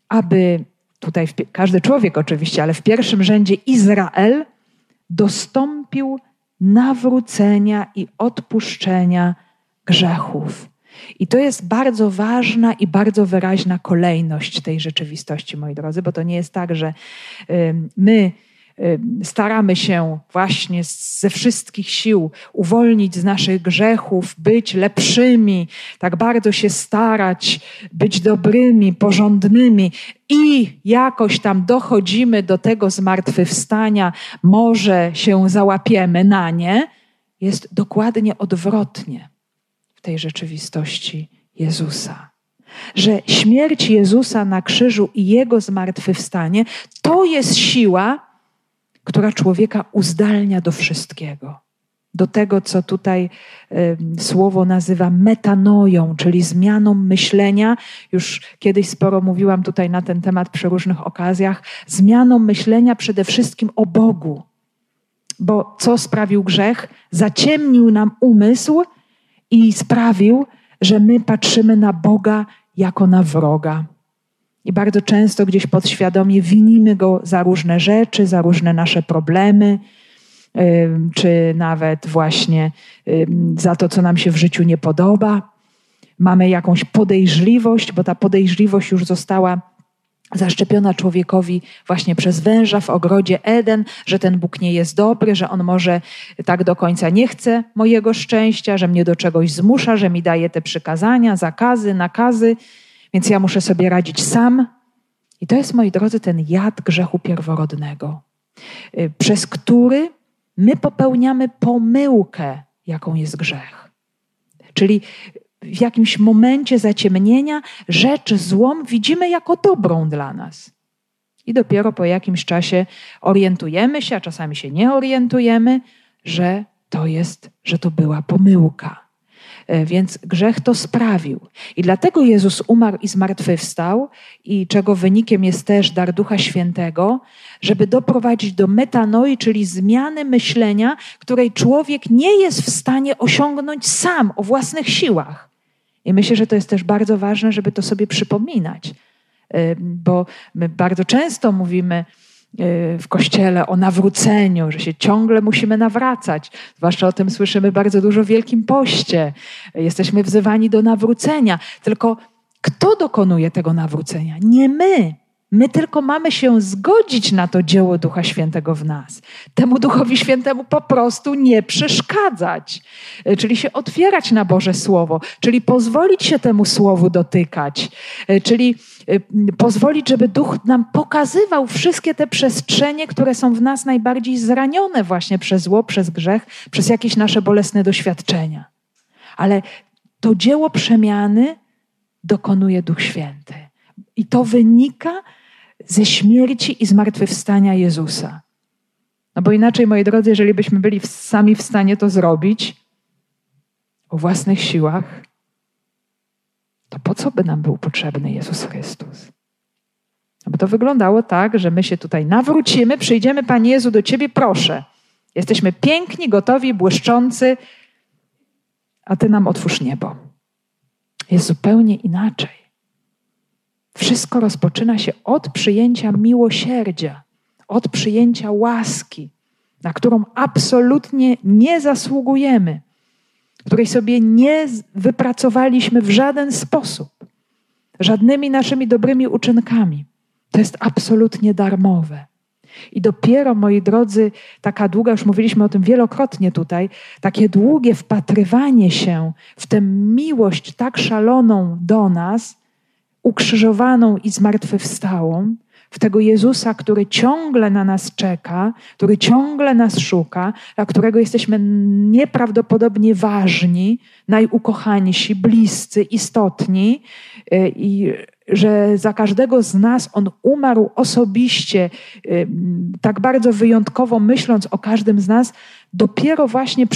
aby tutaj każdy człowiek oczywiście, ale w pierwszym rzędzie Izrael dostąpił nawrócenia i odpuszczenia grzechów. I to jest bardzo ważna i bardzo wyraźna kolejność tej rzeczywistości, moi drodzy, bo to nie jest tak, że my staramy się właśnie ze wszystkich sił uwolnić z naszych grzechów, być lepszymi, tak bardzo się starać, być dobrymi, porządnymi i jakoś tam dochodzimy do tego zmartwychwstania, może się załapiemy na nie, jest dokładnie odwrotnie w tej rzeczywistości Jezusa. Że śmierć Jezusa na krzyżu i Jego zmartwychwstanie to jest siła, która człowieka uzdalnia do wszystkiego. Do tego, co tutaj y, słowo nazywa metanoją, czyli zmianą myślenia. Już kiedyś sporo mówiłam tutaj na ten temat przy różnych okazjach. Zmianą myślenia przede wszystkim o Bogu. Bo co sprawił grzech? Zaciemnił nam umysł i sprawił, że my patrzymy na Boga jako na wroga. I bardzo często gdzieś podświadomie winimy go za różne rzeczy, za różne nasze problemy, czy nawet właśnie za to, co nam się w życiu nie podoba. Mamy jakąś podejrzliwość, bo ta podejrzliwość już została zaszczepiona człowiekowi właśnie przez węża w ogrodzie Eden, że ten Bóg nie jest dobry, że on może tak do końca nie chce mojego szczęścia, że mnie do czegoś zmusza, że mi daje te przykazania, zakazy, nakazy więc ja muszę sobie radzić sam. I to jest, moi drodzy, ten jad grzechu pierworodnego, y, przez który my popełniamy pomyłkę, jaką jest grzech. Czyli w jakimś momencie zaciemnienia rzecz złą widzimy jako dobrą dla nas. I dopiero po jakimś czasie orientujemy się, a czasami się nie orientujemy, że to jest, że to była pomyłka. E, więc grzech to sprawił. I dlatego Jezus umarł i zmartwychwstał, i czego wynikiem jest też dar Ducha Świętego, żeby doprowadzić do metanoi, czyli zmiany myślenia, której człowiek nie jest w stanie osiągnąć sam o własnych siłach. I myślę, że to jest też bardzo ważne, żeby to sobie przypominać, e, bo my bardzo często mówimy, w kościele o nawróceniu, że się ciągle musimy nawracać. Zwłaszcza o tym słyszymy bardzo dużo w Wielkim Poście. Jesteśmy wzywani do nawrócenia. Tylko kto dokonuje tego nawrócenia? Nie my. My tylko mamy się zgodzić na to dzieło Ducha Świętego w nas. Temu Duchowi Świętemu po prostu nie przeszkadzać, e, czyli się otwierać na Boże Słowo, czyli pozwolić się temu Słowu dotykać, e, czyli e, pozwolić, żeby Duch nam pokazywał wszystkie te przestrzenie, które są w nas najbardziej zranione właśnie przez zło, przez grzech, przez jakieś nasze bolesne doświadczenia. Ale to dzieło przemiany dokonuje Duch Święty. I to wynika ze śmierci i zmartwychwstania Jezusa. No bo inaczej, moi drodzy, jeżeli byśmy byli sami w stanie to zrobić o własnych siłach, to po co by nam był potrzebny Jezus Chrystus? No bo to wyglądało tak, że my się tutaj nawrócimy, przyjdziemy, Panie Jezu, do Ciebie, proszę. Jesteśmy piękni, gotowi, błyszczący, a Ty nam otwórz niebo. Jest zupełnie inaczej. Wszystko rozpoczyna się od przyjęcia miłosierdzia, od przyjęcia łaski, na którą absolutnie nie zasługujemy, której sobie nie wypracowaliśmy w żaden sposób, żadnymi naszymi dobrymi uczynkami. To jest absolutnie darmowe. I dopiero, moi drodzy, taka długa, już mówiliśmy o tym wielokrotnie tutaj, takie długie wpatrywanie się w tę miłość tak szaloną do nas, ukrzyżowaną i zmartwychwstałą, w tego Jezusa, który ciągle na nas czeka, który ciągle nas szuka, dla którego jesteśmy nieprawdopodobnie ważni, najukochańsi, bliscy, istotni y, i że za każdego z nas On umarł osobiście, y, tak bardzo wyjątkowo myśląc o każdym z nas, dopiero właśnie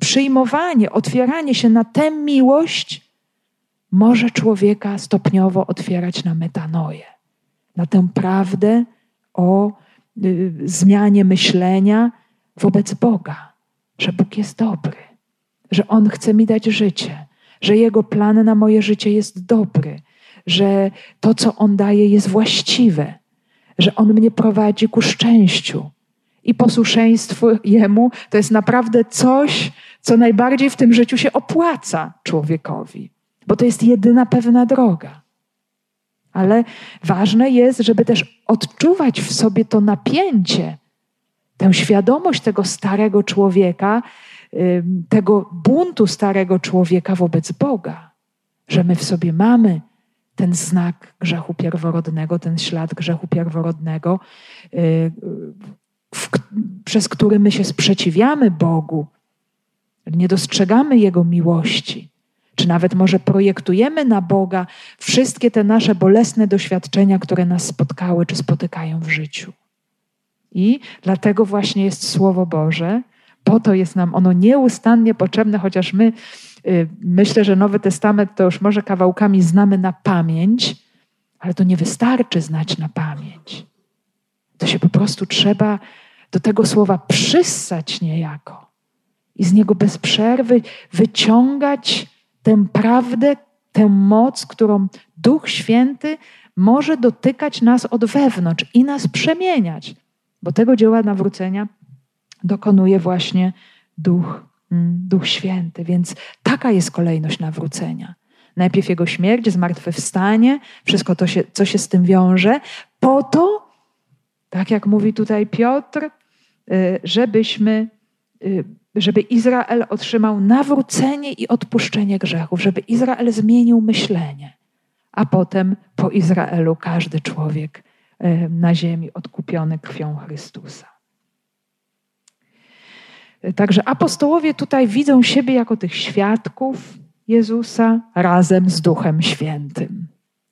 przyjmowanie, otwieranie się na tę miłość może człowieka stopniowo otwierać na metanoję, na tę prawdę o y, zmianie myślenia wobec Boga, że Bóg jest dobry, że On chce mi dać życie, że Jego plan na moje życie jest dobry, że to, co On daje, jest właściwe, że On mnie prowadzi ku szczęściu. I posłuszeństwo Jemu to jest naprawdę coś, co najbardziej w tym życiu się opłaca człowiekowi bo to jest jedyna pewna droga. Ale ważne jest, żeby też odczuwać w sobie to napięcie, tę świadomość tego starego człowieka, tego buntu starego człowieka wobec Boga, że my w sobie mamy ten znak grzechu pierworodnego, ten ślad grzechu pierworodnego, y, w, przez który my się sprzeciwiamy Bogu, nie dostrzegamy Jego miłości czy nawet może projektujemy na Boga wszystkie te nasze bolesne doświadczenia, które nas spotkały czy spotykają w życiu. I dlatego właśnie jest Słowo Boże, po to jest nam ono nieustannie potrzebne, chociaż my y, myślę, że Nowy Testament to już może kawałkami znamy na pamięć, ale to nie wystarczy znać na pamięć. To się po prostu trzeba do tego słowa przyssać niejako i z niego bez przerwy wyciągać tę prawdę, tę moc, którą Duch Święty może dotykać nas od wewnątrz i nas przemieniać, bo tego dzieła nawrócenia dokonuje właśnie Duch, mm, Duch Święty. Więc taka jest kolejność nawrócenia. Najpierw Jego śmierć, zmartwychwstanie, wszystko to, się, co się z tym wiąże, po to, tak jak mówi tutaj Piotr, y, żebyśmy y, żeby Izrael otrzymał nawrócenie i odpuszczenie grzechów, żeby Izrael zmienił myślenie, a potem po Izraelu każdy człowiek e, na ziemi odkupiony krwią Chrystusa. Także apostołowie tutaj widzą siebie jako tych świadków Jezusa razem z Duchem Świętym.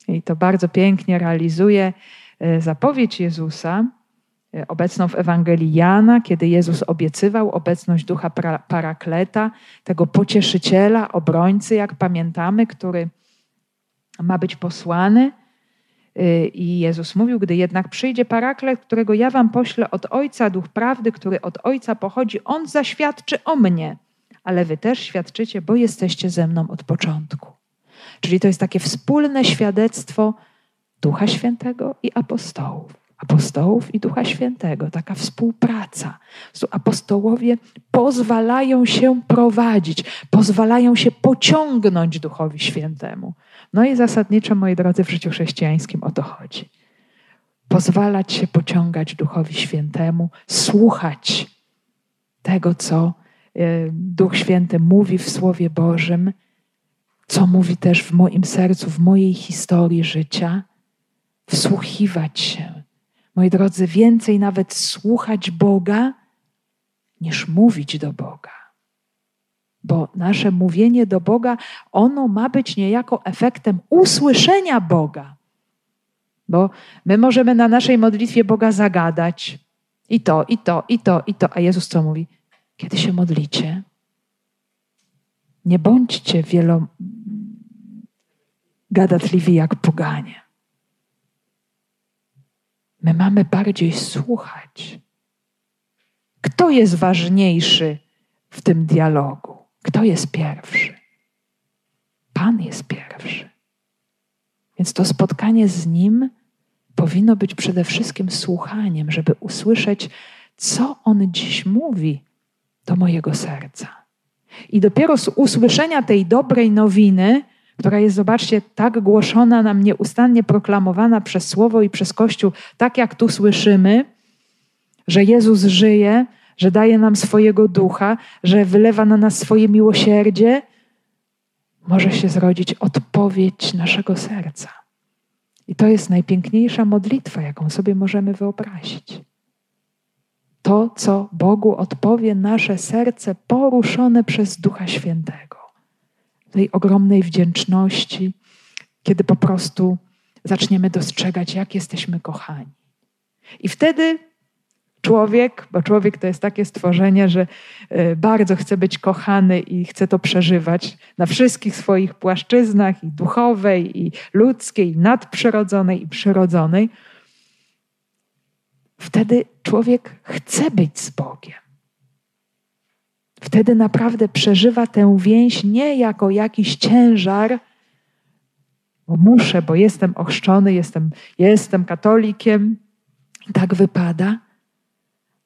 I to bardzo pięknie realizuje e, zapowiedź Jezusa, e, obecną w Ewangelii Jana, kiedy Jezus obiecywał obecność ducha parakleta, tego pocieszyciela, obrońcy, jak pamiętamy, który ma być posłany. E, I Jezus mówił, gdy jednak przyjdzie paraklet, którego ja wam poślę od Ojca, duch prawdy, który od Ojca pochodzi, on zaświadczy o mnie, ale wy też świadczycie, bo jesteście ze mną od początku. Czyli to jest takie wspólne świadectwo Ducha Świętego i apostołów. Apostołów i Ducha Świętego, taka współpraca. Apostołowie pozwalają się prowadzić, pozwalają się pociągnąć Duchowi Świętemu. No i zasadniczo, moi drodzy, w życiu chrześcijańskim o to chodzi. Pozwalać się pociągać Duchowi Świętemu, słuchać tego, co e, Duch Święty mówi w Słowie Bożym, co mówi też w moim sercu, w mojej historii życia, wsłuchiwać się. Moi drodzy, więcej nawet słuchać Boga, niż mówić do Boga. Bo nasze mówienie do Boga, ono ma być niejako efektem usłyszenia Boga. Bo my możemy na naszej modlitwie Boga zagadać i to, i to, i to, i to. A Jezus co mówi? Kiedy się modlicie, nie bądźcie wielogadatliwi jak poganie. My mamy bardziej słuchać. Kto jest ważniejszy w tym dialogu? Kto jest pierwszy? Pan jest pierwszy. Więc to spotkanie z Nim powinno być przede wszystkim słuchaniem, żeby usłyszeć, co On dziś mówi do mojego serca. I dopiero z usłyszenia tej dobrej nowiny, która jest, zobaczcie, tak głoszona nam nieustannie proklamowana przez Słowo i przez Kościół, tak jak tu słyszymy, że Jezus żyje, że daje nam swojego ducha, że wylewa na nas swoje miłosierdzie, może się zrodzić odpowiedź naszego serca. I to jest najpiękniejsza modlitwa, jaką sobie możemy wyobrazić to, co Bogu odpowie nasze serce poruszone przez Ducha Świętego. Tej ogromnej wdzięczności, kiedy po prostu zaczniemy dostrzegać, jak jesteśmy kochani. I wtedy człowiek, bo człowiek to jest takie stworzenie, że e, bardzo chce być kochany i chce to przeżywać na wszystkich swoich płaszczyznach, i duchowej, i ludzkiej, i nadprzyrodzonej, i przyrodzonej wtedy człowiek chce być z Bogiem. Wtedy naprawdę przeżywa tę więź nie jako jakiś ciężar, bo muszę, bo jestem ochrzczony, jestem, jestem katolikiem, tak wypada,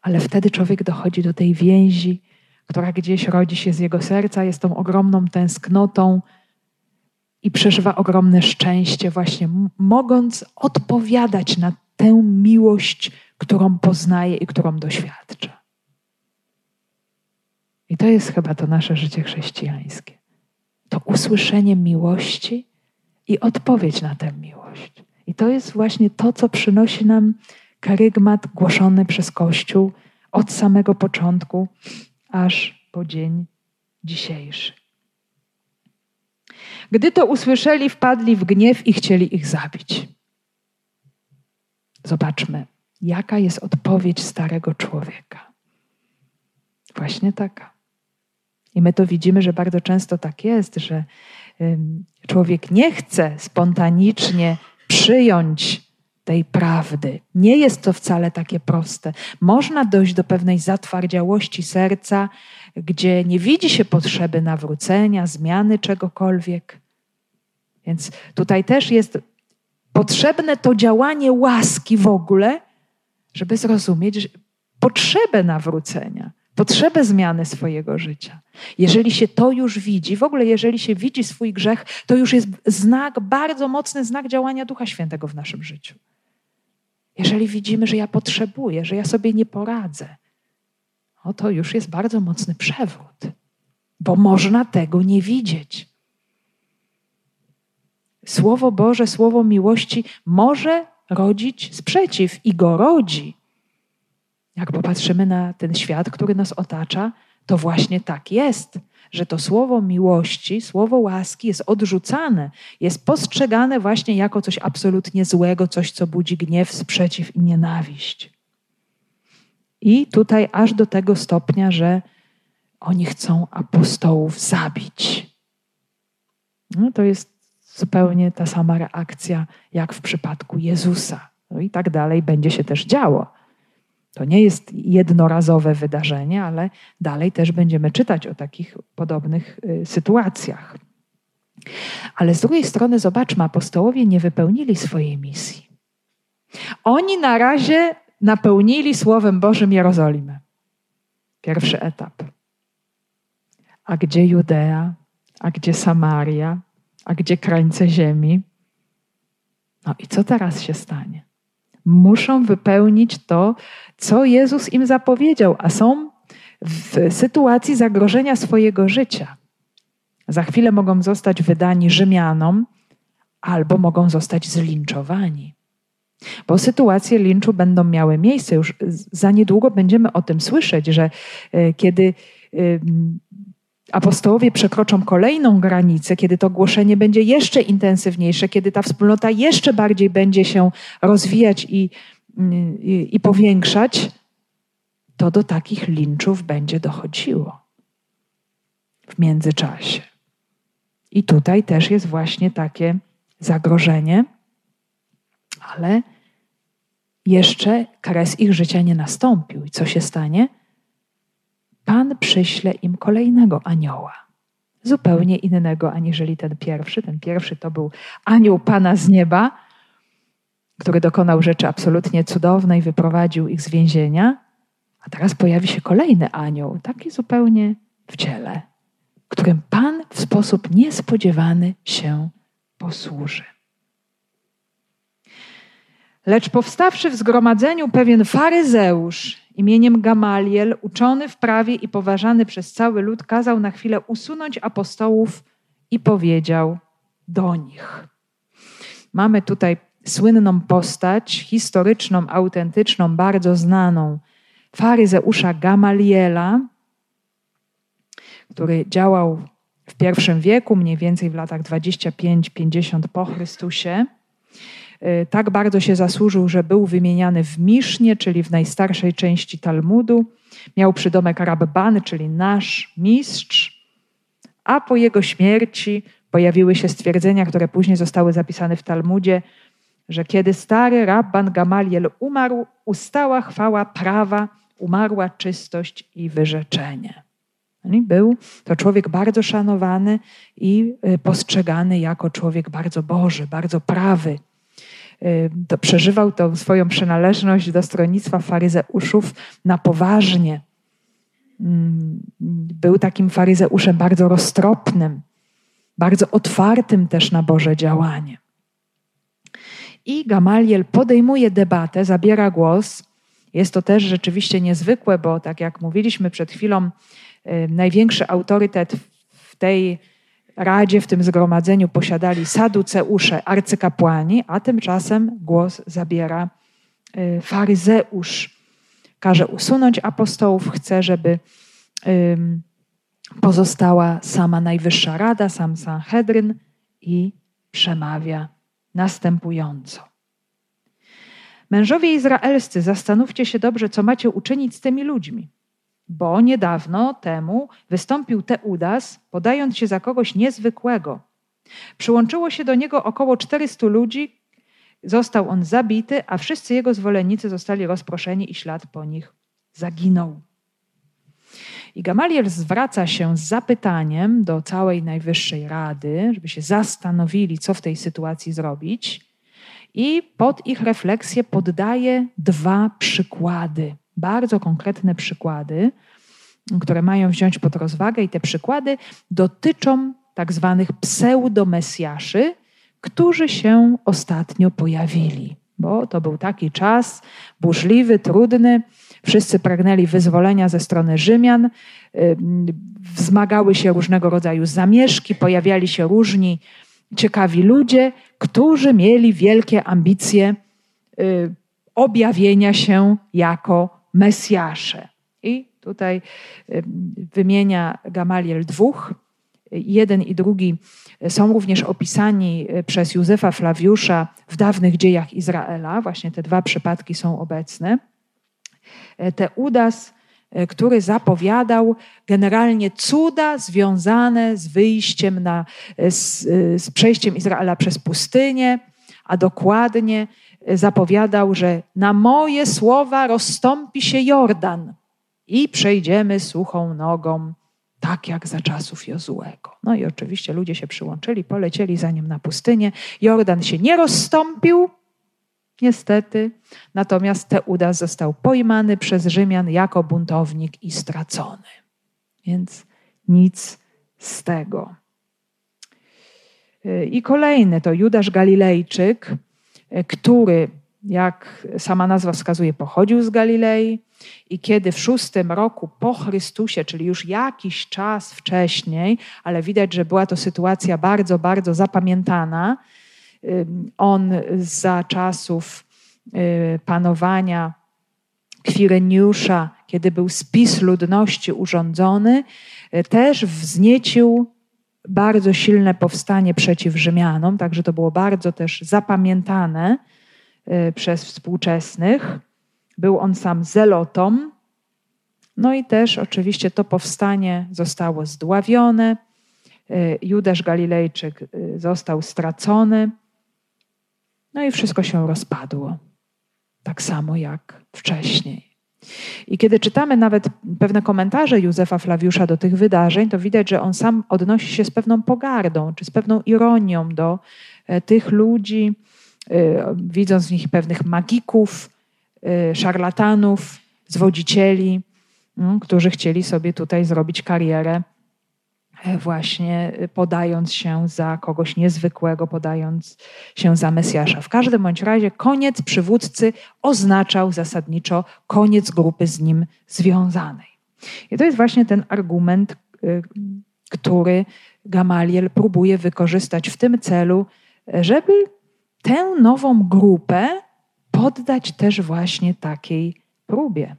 ale wtedy człowiek dochodzi do tej więzi, która gdzieś rodzi się z jego serca, jest tą ogromną tęsknotą i przeżywa ogromne szczęście, właśnie mogąc odpowiadać na tę miłość, którą poznaje i którą doświadcza. I to jest chyba to nasze życie chrześcijańskie. To usłyszenie miłości i odpowiedź na tę miłość. I to jest właśnie to, co przynosi nam karygmat głoszony przez Kościół od samego początku aż po dzień dzisiejszy. Gdy to usłyszeli, wpadli w gniew i chcieli ich zabić. Zobaczmy, Jaka jest odpowiedź starego człowieka? Właśnie taka. I my to widzimy, że bardzo często tak jest, że człowiek nie chce spontanicznie przyjąć tej prawdy. Nie jest to wcale takie proste. Można dojść do pewnej zatwardziałości serca, gdzie nie widzi się potrzeby nawrócenia, zmiany czegokolwiek. Więc tutaj też jest potrzebne to działanie łaski w ogóle, żeby zrozumieć potrzebę nawrócenia, potrzebę zmiany swojego życia. Jeżeli się to już widzi, w ogóle jeżeli się widzi swój grzech, to już jest znak, bardzo mocny znak działania Ducha Świętego w naszym życiu. Jeżeli widzimy, że ja potrzebuję, że ja sobie nie poradzę, no to już jest bardzo mocny przewrót, bo można tego nie widzieć. Słowo Boże, słowo miłości może rodzić sprzeciw i go rodzi. Jak popatrzymy na ten świat, który nas otacza, to właśnie tak jest, że to słowo miłości, słowo łaski jest odrzucane, jest postrzegane właśnie jako coś absolutnie złego, coś, co budzi gniew, sprzeciw i nienawiść. I tutaj aż do tego stopnia, że oni chcą apostołów zabić. No, to jest zupełnie ta sama reakcja jak w przypadku Jezusa. No i tak dalej będzie się też działo. To nie jest jednorazowe wydarzenie, ale dalej też będziemy czytać o takich podobnych y, sytuacjach. Ale z drugiej strony, zobaczmy, apostołowie nie wypełnili swojej misji. Oni na razie napełnili Słowem Bożym Jerozolimę. Pierwszy etap. A gdzie Judea? A gdzie Samaria? A gdzie krańce ziemi? No i co teraz się stanie? Muszą wypełnić to, co Jezus im zapowiedział, a są w sytuacji zagrożenia swojego życia. Za chwilę mogą zostać wydani Rzymianom albo mogą zostać zlinczowani. Bo sytuacje linczu będą miały miejsce. Już za niedługo będziemy o tym słyszeć, że e, kiedy apostołowie przekroczą kolejną granicę, kiedy to głoszenie będzie jeszcze intensywniejsze, kiedy ta wspólnota jeszcze bardziej będzie się rozwijać i, i, i powiększać, to do takich linczów będzie dochodziło w międzyczasie. I tutaj też jest właśnie takie zagrożenie, ale jeszcze kres ich życia nie nastąpił. I co się stanie? Pan przyśle im kolejnego anioła. Zupełnie innego aniżeli ten pierwszy. Ten pierwszy to był anioł Pana z nieba, który dokonał rzeczy absolutnie cudownej, wyprowadził ich z więzienia. A teraz pojawi się kolejny anioł, taki zupełnie w ciele, którym Pan w sposób niespodziewany się posłuży. Lecz powstawszy w zgromadzeniu pewien faryzeusz imieniem Gamaliel, uczony w prawie i poważany przez cały lud, kazał na chwilę usunąć apostołów i powiedział do nich. Mamy tutaj słynną postać, historyczną, autentyczną, bardzo znaną, faryzeusza Gamaliela, który działał w pierwszym wieku, mniej więcej w latach 25-50 po Chrystusie. Y, tak bardzo się zasłużył, że był wymieniany w Misznie, czyli w najstarszej części Talmudu. Miał przydomek Rabban, czyli nasz mistrz. A po jego śmierci pojawiły się stwierdzenia, które później zostały zapisane w Talmudzie, że kiedy stary Rabban Gamaliel umarł, ustała chwała prawa, umarła czystość i wyrzeczenie. Był to człowiek bardzo szanowany i y, postrzegany jako człowiek bardzo Boży, bardzo prawy. To przeżywał tą swoją przynależność do stronnictwa faryzeuszów na poważnie. Mm, był takim faryzeuszem bardzo roztropnym, bardzo otwartym też na Boże działanie. I Gamaliel podejmuje debatę, zabiera głos. Jest to też rzeczywiście niezwykłe, bo tak jak mówiliśmy przed chwilą, największy autorytet w tej radzie, w tym zgromadzeniu posiadali saduceusze, arcykapłani, a tymczasem głos zabiera y, faryzeusz. Każe usunąć apostołów, chce, żeby pozostała sama Najwyższa Rada, sam Sanhedryn i przemawia następująco. Mężowie izraelscy, zastanówcie się dobrze, co macie uczynić z tymi ludźmi bo niedawno temu wystąpił Teudas, podając się za kogoś niezwykłego. Przyłączyło się do niego około 400 ludzi, został on zabity, a wszyscy jego zwolennicy zostali rozproszeni i ślad po nich zaginął. I Gamaliel zwraca się z zapytaniem do całej Najwyższej Rady, żeby się zastanowili, co w tej sytuacji zrobić. I pod ich refleksję poddaje dwa przykłady bardzo konkretne przykłady, które mają wziąć pod rozwagę, i te przykłady dotyczą tak zwanych pseudomesjaszy, którzy się ostatnio pojawili. Bo to był taki czas burzliwy, trudny. Wszyscy pragnęli wyzwolenia ze strony Rzymian, wzmagały się różnego rodzaju zamieszki, pojawiali się różni ciekawi ludzie, którzy mieli wielkie ambicje y, objawienia się jako Mesjasze. I tutaj wymienia Gamaliel dwóch. Jeden i drugi są również opisani e, przez Józefa Flawiusza w dawnych dziejach Izraela. Właśnie te dwa przypadki są obecne. Teudas, który zapowiadał generalnie cuda związane z wyjściem na, z, z przejściem Izraela przez pustynię, a dokładnie zapowiadał, że na moje słowa rozstąpi się Jordan i przejdziemy suchą nogą, tak jak za czasów Jozułego. No i oczywiście ludzie się przyłączyli, polecieli za nim na pustynię. Jordan się nie rozstąpił, niestety, natomiast Teudas został pojmany przez Rzymian jako buntownik i stracony. Więc nic z tego. I kolejny to Judasz Galilejczyk, który, jak sama nazwa wskazuje, pochodził z Galilei i kiedy w szóstym roku po Chrystusie, czyli już jakiś czas wcześniej, ale widać, że była to sytuacja bardzo, bardzo zapamiętana, on za czasów y, panowania Kwireniusza, kiedy był spis ludności urządzony, y, też wzniecił bardzo silne powstanie przeciw Rzymianom, także to było bardzo też zapamiętane y, przez współczesnych. Był on sam zelotą. No i też oczywiście to powstanie zostało zdławione. Judasz Galilejczyk został stracony. No i wszystko się rozpadło. Tak samo jak wcześniej. I kiedy czytamy nawet pewne komentarze Józefa Flawiusza do tych wydarzeń, to widać, że on sam odnosi się z pewną pogardą czy z pewną ironią do e, tych ludzi, e, widząc w nich pewnych magików, e, szarlatanów, zwodzicieli, mm, którzy chcieli sobie tutaj zrobić karierę właśnie y, podając się za kogoś niezwykłego, podając się za Mesjasza. W każdym bądź razie koniec przywódcy oznaczał zasadniczo koniec grupy z nim związanej. I to jest właśnie ten argument, y, który Gamaliel próbuje wykorzystać w tym celu, żeby tę nową grupę poddać też właśnie takiej próbie.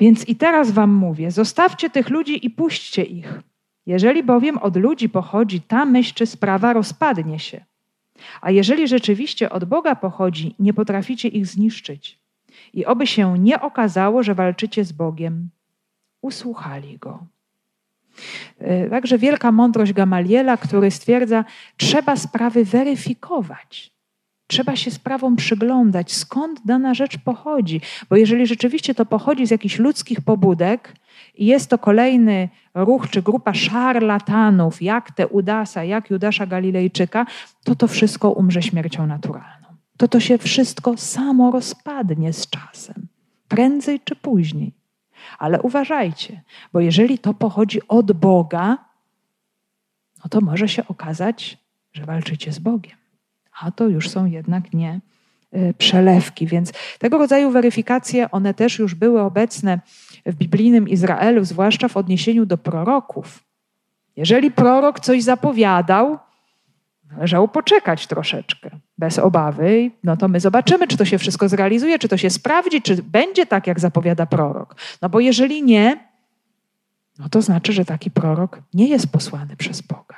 Więc i teraz wam mówię: zostawcie tych ludzi i puśćcie ich. Jeżeli bowiem od ludzi pochodzi ta myśl czy sprawa, rozpadnie się. A jeżeli rzeczywiście od Boga pochodzi, nie potraficie ich zniszczyć. I oby się nie okazało, że walczycie z Bogiem. Usłuchali go. E, także wielka mądrość Gamaliela, który stwierdza, trzeba sprawy weryfikować. Trzeba się sprawom przyglądać, skąd dana rzecz pochodzi. Bo jeżeli rzeczywiście to pochodzi z jakichś ludzkich pobudek i jest to kolejny ruch czy grupa szarlatanów, jak te Udasa, jak Judasza Galilejczyka, to to wszystko umrze śmiercią naturalną. To to się wszystko samo rozpadnie z czasem, prędzej czy później. Ale uważajcie, bo jeżeli to pochodzi od Boga, no to może się okazać, że walczycie z Bogiem a to już są jednak nie y, przelewki. Więc tego rodzaju weryfikacje, one też już były obecne w biblijnym Izraelu, zwłaszcza w odniesieniu do proroków. Jeżeli prorok coś zapowiadał, należało poczekać troszeczkę, bez obawy, no to my zobaczymy, czy to się wszystko zrealizuje, czy to się sprawdzi, czy będzie tak, jak zapowiada prorok. No bo jeżeli nie, no to znaczy, że taki prorok nie jest posłany przez Boga,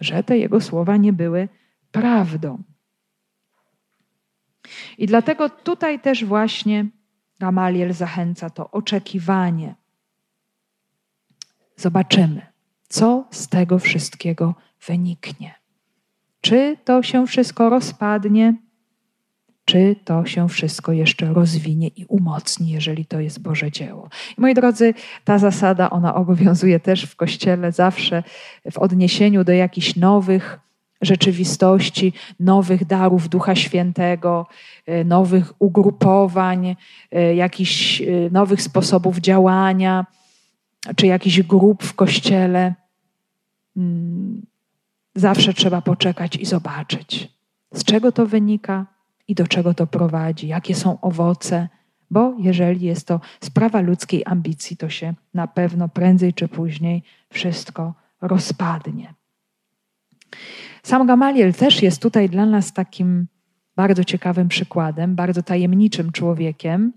że te jego słowa nie były prawdą. I dlatego tutaj też właśnie Gamaliel zachęca to oczekiwanie. Zobaczymy, co z tego wszystkiego wyniknie. Czy to się wszystko rozpadnie, czy to się wszystko jeszcze rozwinie i umocni, jeżeli to jest Boże dzieło. I moi drodzy, ta zasada, ona obowiązuje też w Kościele zawsze w odniesieniu do jakichś nowych rzeczywistości, nowych darów Ducha Świętego, e, nowych ugrupowań, e, jakichś e, nowych sposobów działania, czy jakichś grup w kościele. Mm, zawsze trzeba poczekać i zobaczyć, z czego to wynika i do czego to prowadzi, jakie są owoce, bo jeżeli jest to sprawa ludzkiej ambicji, to się na pewno prędzej czy później wszystko rozpadnie. Sam Gamaliel też jest tutaj dla nas takim bardzo ciekawym przykładem, bardzo tajemniczym człowiekiem.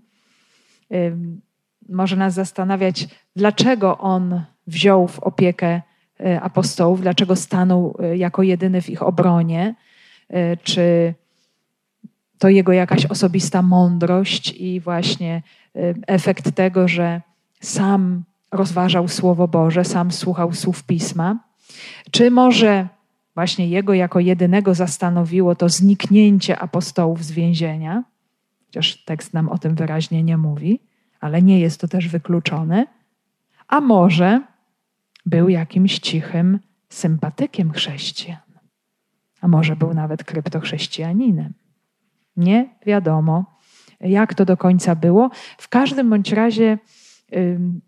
Może nas zastanawiać, dlaczego on wziął w opiekę y, apostołów, dlaczego stanął y, jako jedyny w ich obronie, y, czy to jego jakaś osobista mądrość i właśnie efekt tego, że sam rozważał Słowo Boże, sam słuchał słów pisma, czy może właśnie jego jako jedynego zastanowiło to zniknięcie apostołów z więzienia, chociaż tekst nam o tym wyraźnie nie mówi, ale nie jest to też wykluczone, a może był jakimś cichym sympatykiem chrześcijan, a może był nawet kryptochrześcijaninem. Nie wiadomo, jak to do końca było. W każdym bądź razie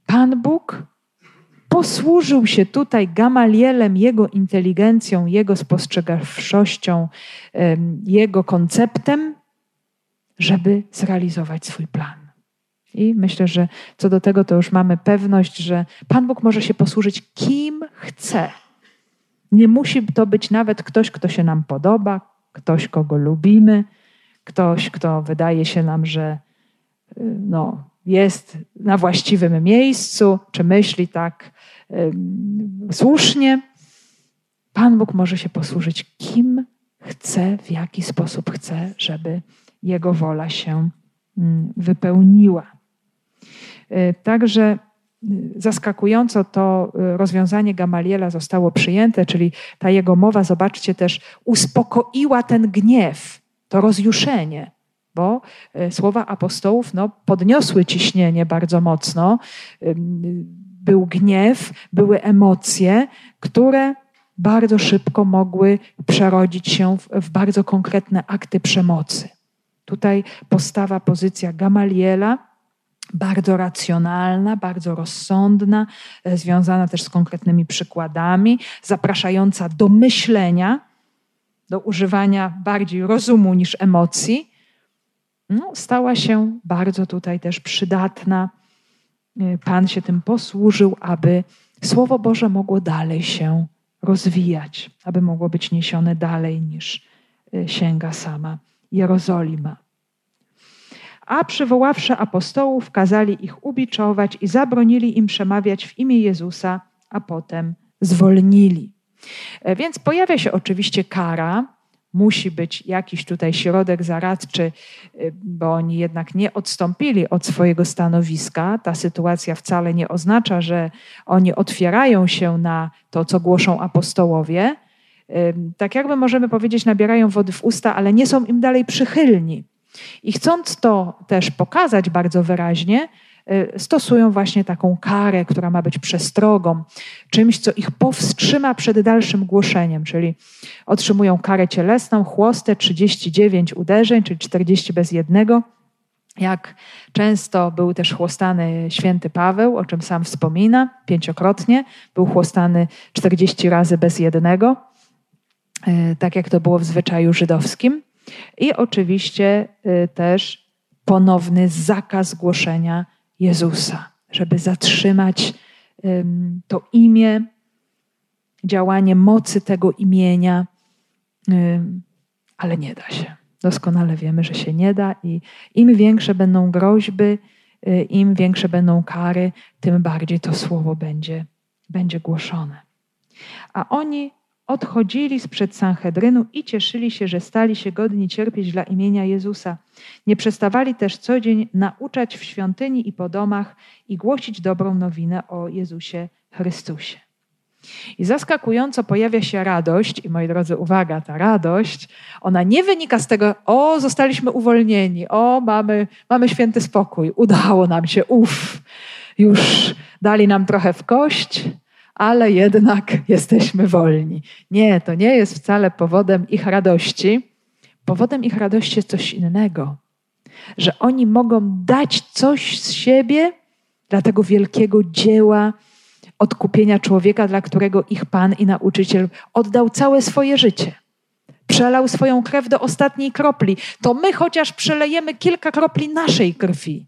Pan Bóg posłużył się tutaj Gamalielem, jego inteligencją, jego spostrzegawczością, jego konceptem, żeby zrealizować swój plan. I myślę, że co do tego to już mamy pewność, że Pan Bóg może się posłużyć kim chce. Nie musi to być nawet ktoś, kto się nam podoba, ktoś, kogo lubimy, ktoś, kto wydaje się nam, że y, no, jest na właściwym miejscu, czy myśli tak słusznie. Pan Bóg może się posłużyć kim chce, w jaki sposób chce, żeby Jego wola się mm, wypełniła. Y, także y, zaskakująco to rozwiązanie Gamaliela zostało przyjęte, czyli ta jego mowa, zobaczcie też, uspokoiła ten gniew, to rozjuszenie bo e, słowa apostołów no, podniosły ciśnienie bardzo mocno. Był gniew, były emocje, które bardzo szybko mogły przerodzić się w, w bardzo konkretne akty przemocy. Tutaj postawa, pozycja Gamaliela, bardzo racjonalna, bardzo rozsądna, e, związana też z konkretnymi przykładami, zapraszająca do myślenia, do używania bardziej rozumu niż emocji, no, stała się bardzo tutaj też przydatna. Y, Pan się tym posłużył, aby Słowo Boże mogło dalej się rozwijać, aby mogło być niesione dalej niż y, sięga sama Jerozolima. A przywoławszy apostołów, kazali ich ubiczować i zabronili im przemawiać w imię Jezusa, a potem zwolnili. E, więc pojawia się oczywiście kara, musi być jakiś tutaj środek zaradczy, y, bo oni jednak nie odstąpili od swojego stanowiska. Ta sytuacja wcale nie oznacza, że oni otwierają się na to, co głoszą apostołowie. Tak jakby możemy powiedzieć, nabierają wody w usta, ale nie są im dalej przychylni. I chcąc to też pokazać bardzo wyraźnie, stosują właśnie taką karę, która ma być przestrogą, czymś, co ich powstrzyma przed dalszym głoszeniem, czyli otrzymują karę cielesną, chłostę, 39 uderzeń, czyli 40 bez jednego. Jak często był też chłostany święty Paweł, o czym sam wspomina, pięciokrotnie, był chłostany 40 razy bez jednego, y, tak jak to było w zwyczaju żydowskim. I oczywiście y, też ponowny zakaz głoszenia Jezusa, żeby zatrzymać to imię, działanie mocy tego imienia, ale nie da się. Doskonale wiemy, że się nie da i im większe będą groźby, y, im większe będą kary, tym bardziej to słowo będzie, będzie głoszone. A oni odchodzili sprzed Sanhedrynu i cieszyli się, że stali się godni cierpieć dla imienia Jezusa. Nie przestawali też co dzień nauczać w świątyni i po domach i głosić dobrą nowinę o Jezusie Chrystusie. I zaskakująco pojawia się radość, i moi drodzy, uwaga, ta radość, ona nie wynika z tego, o, zostaliśmy uwolnieni, o, mamy, mamy święty spokój, udało nam się, uff, już dali nam trochę w kość, ale jednak jesteśmy wolni. Nie, to nie jest wcale powodem ich radości. Powodem ich radości jest coś innego, że oni mogą dać coś z siebie dla tego wielkiego dzieła odkupienia człowieka, dla którego ich Pan i nauczyciel oddał całe swoje życie. Przelał swoją krew do ostatniej kropli. To my chociaż przelejemy kilka kropli naszej krwi,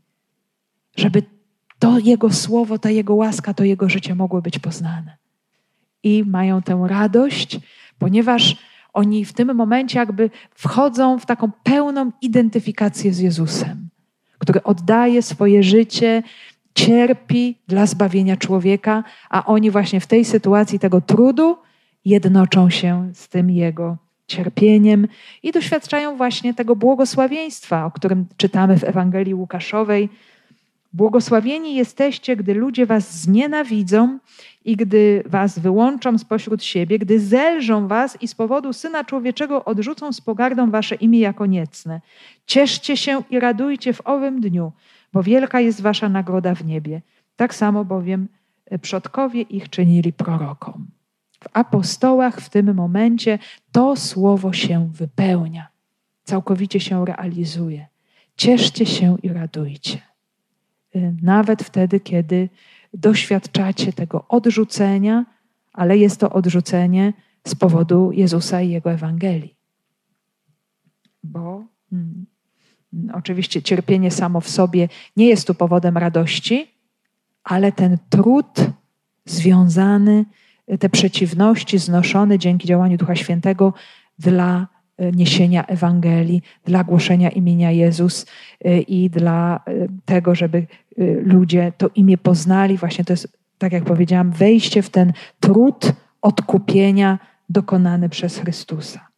żeby to Jego słowo, ta Jego łaska, to Jego życie mogło być poznane. I mają tę radość, ponieważ oni w tym momencie jakby wchodzą w taką pełną identyfikację z Jezusem, który oddaje swoje życie, cierpi dla zbawienia człowieka, a oni właśnie w tej sytuacji tego trudu jednoczą się z tym Jego cierpieniem i doświadczają właśnie tego błogosławieństwa, o którym czytamy w Ewangelii Łukaszowej. Błogosławieni jesteście, gdy ludzie was znienawidzą i gdy was wyłączą spośród siebie, gdy zelżą was i z powodu Syna Człowieczego odrzucą z pogardą wasze imię jako niecne. Cieszcie się i radujcie w owym dniu, bo wielka jest wasza nagroda w niebie. Tak samo bowiem przodkowie ich czynili prorokom. W apostołach w tym momencie to słowo się wypełnia, całkowicie się realizuje. Cieszcie się i radujcie. Y, nawet wtedy, kiedy doświadczacie tego odrzucenia, ale jest to odrzucenie z powodu Jezusa i Jego Ewangelii. Bo hmm, oczywiście cierpienie samo w sobie nie jest tu powodem radości, ale ten trud związany, te przeciwności znoszone dzięki działaniu Ducha Świętego dla e, niesienia Ewangelii, dla głoszenia imienia Jezus i dla tego, żeby ludzie to imię poznali. Właśnie to jest, tak jak powiedziałam, wejście w ten trud odkupienia dokonany przez Chrystusa.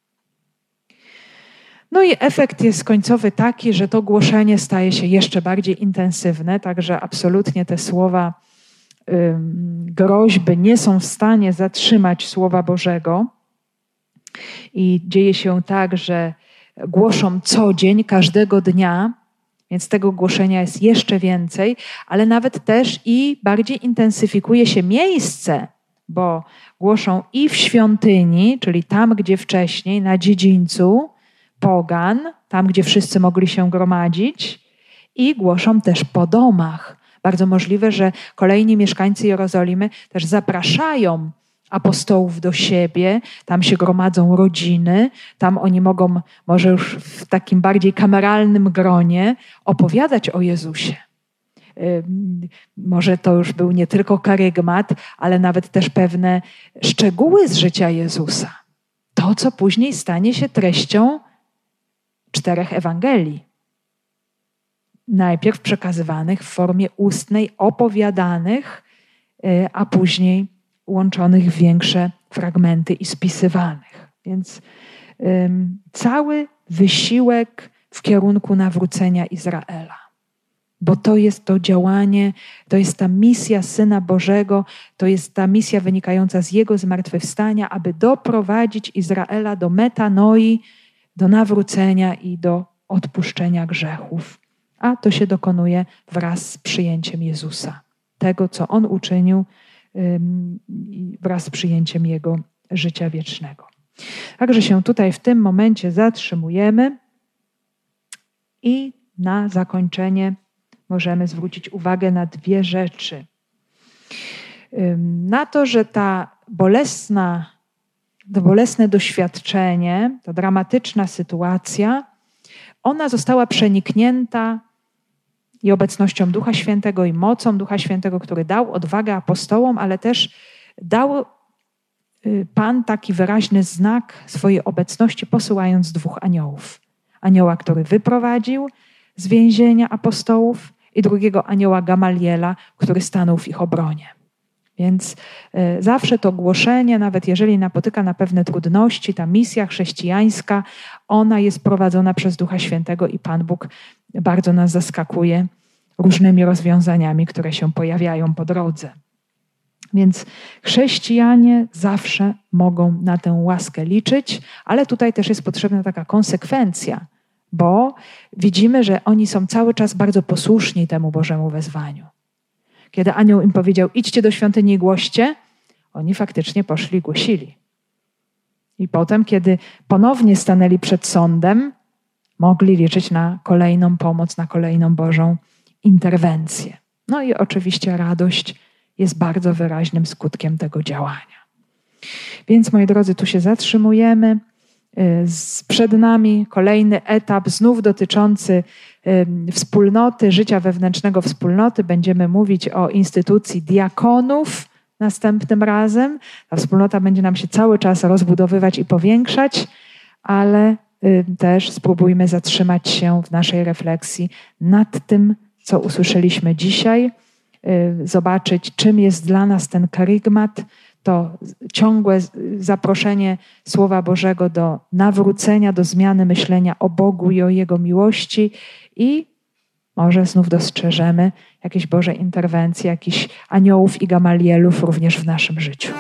No i efekt jest końcowy taki, że to głoszenie staje się jeszcze bardziej intensywne, także absolutnie te słowa groźby nie są w stanie zatrzymać Słowa Bożego. I dzieje się tak, że głoszą co dzień, każdego dnia, więc tego głoszenia jest jeszcze więcej, ale nawet też i bardziej intensyfikuje się miejsce, bo głoszą i w świątyni, czyli tam, gdzie wcześniej, na dziedzińcu, pogan, tam, gdzie wszyscy mogli się gromadzić, i głoszą też po domach. Bardzo możliwe, że kolejni mieszkańcy Jerozolimy też zapraszają apostołów do siebie, tam się gromadzą rodziny, tam oni mogą może już w takim bardziej kameralnym gronie opowiadać o Jezusie. Może to już był nie tylko karygmat, ale nawet też pewne szczegóły z życia Jezusa. To, co później stanie się treścią czterech Ewangelii. Najpierw przekazywanych w formie ustnej, opowiadanych, y, a później łączonych w większe fragmenty i spisywanych. Więc cały wysiłek w kierunku nawrócenia Izraela. Bo to jest to działanie, to jest ta misja Syna Bożego, to jest ta misja wynikająca z Jego zmartwychwstania, aby doprowadzić Izraela do metanoi, do nawrócenia i do odpuszczenia grzechów. A to się dokonuje wraz z przyjęciem Jezusa, tego, co On uczynił, wraz z przyjęciem Jego życia wiecznego. Także się tutaj w tym momencie zatrzymujemy i na zakończenie możemy zwrócić uwagę na dwie rzeczy. Na to, że ta bolesna to bolesne doświadczenie, ta dramatyczna sytuacja, ona została przeniknięta i obecnością Ducha Świętego, i mocą Ducha Świętego, który dał odwagę apostołom, ale też dał y, Pan taki wyraźny znak swojej obecności, posyłając dwóch aniołów. Anioła, który wyprowadził z więzienia apostołów, i drugiego anioła Gamaliela, który stanął w ich obronie. Więc e, zawsze to głoszenie, nawet jeżeli napotyka na pewne trudności, ta misja chrześcijańska, ona jest prowadzona przez Ducha Świętego i Pan Bóg bardzo nas zaskakuje różnymi rozwiązaniami, które się pojawiają po drodze. Więc chrześcijanie zawsze mogą na tę łaskę liczyć, ale tutaj też jest potrzebna taka konsekwencja, bo widzimy, że oni są cały czas bardzo posłuszni temu Bożemu wezwaniu. Kiedy anioł im powiedział: idźcie do świątyni i głoście, oni faktycznie poszli głosili. I potem, kiedy ponownie stanęli przed sądem, mogli liczyć na kolejną pomoc, na kolejną Bożą interwencję. No i oczywiście radość jest bardzo wyraźnym skutkiem tego działania. Więc, moi drodzy, tu się zatrzymujemy. Y, przed nami kolejny etap, znów dotyczący wspólnoty, życia wewnętrznego wspólnoty. Będziemy mówić o instytucji diakonów następnym razem. Ta wspólnota będzie nam się cały czas rozbudowywać i powiększać, ale też spróbujmy zatrzymać się w naszej refleksji nad tym, co usłyszeliśmy dzisiaj, zobaczyć, czym jest dla nas ten karygmat, to ciągłe zaproszenie Słowa Bożego do nawrócenia, do zmiany myślenia o Bogu i o Jego miłości. I może znów dostrzeżemy jakieś Boże interwencje, jakichś aniołów i gamalielów również w naszym życiu.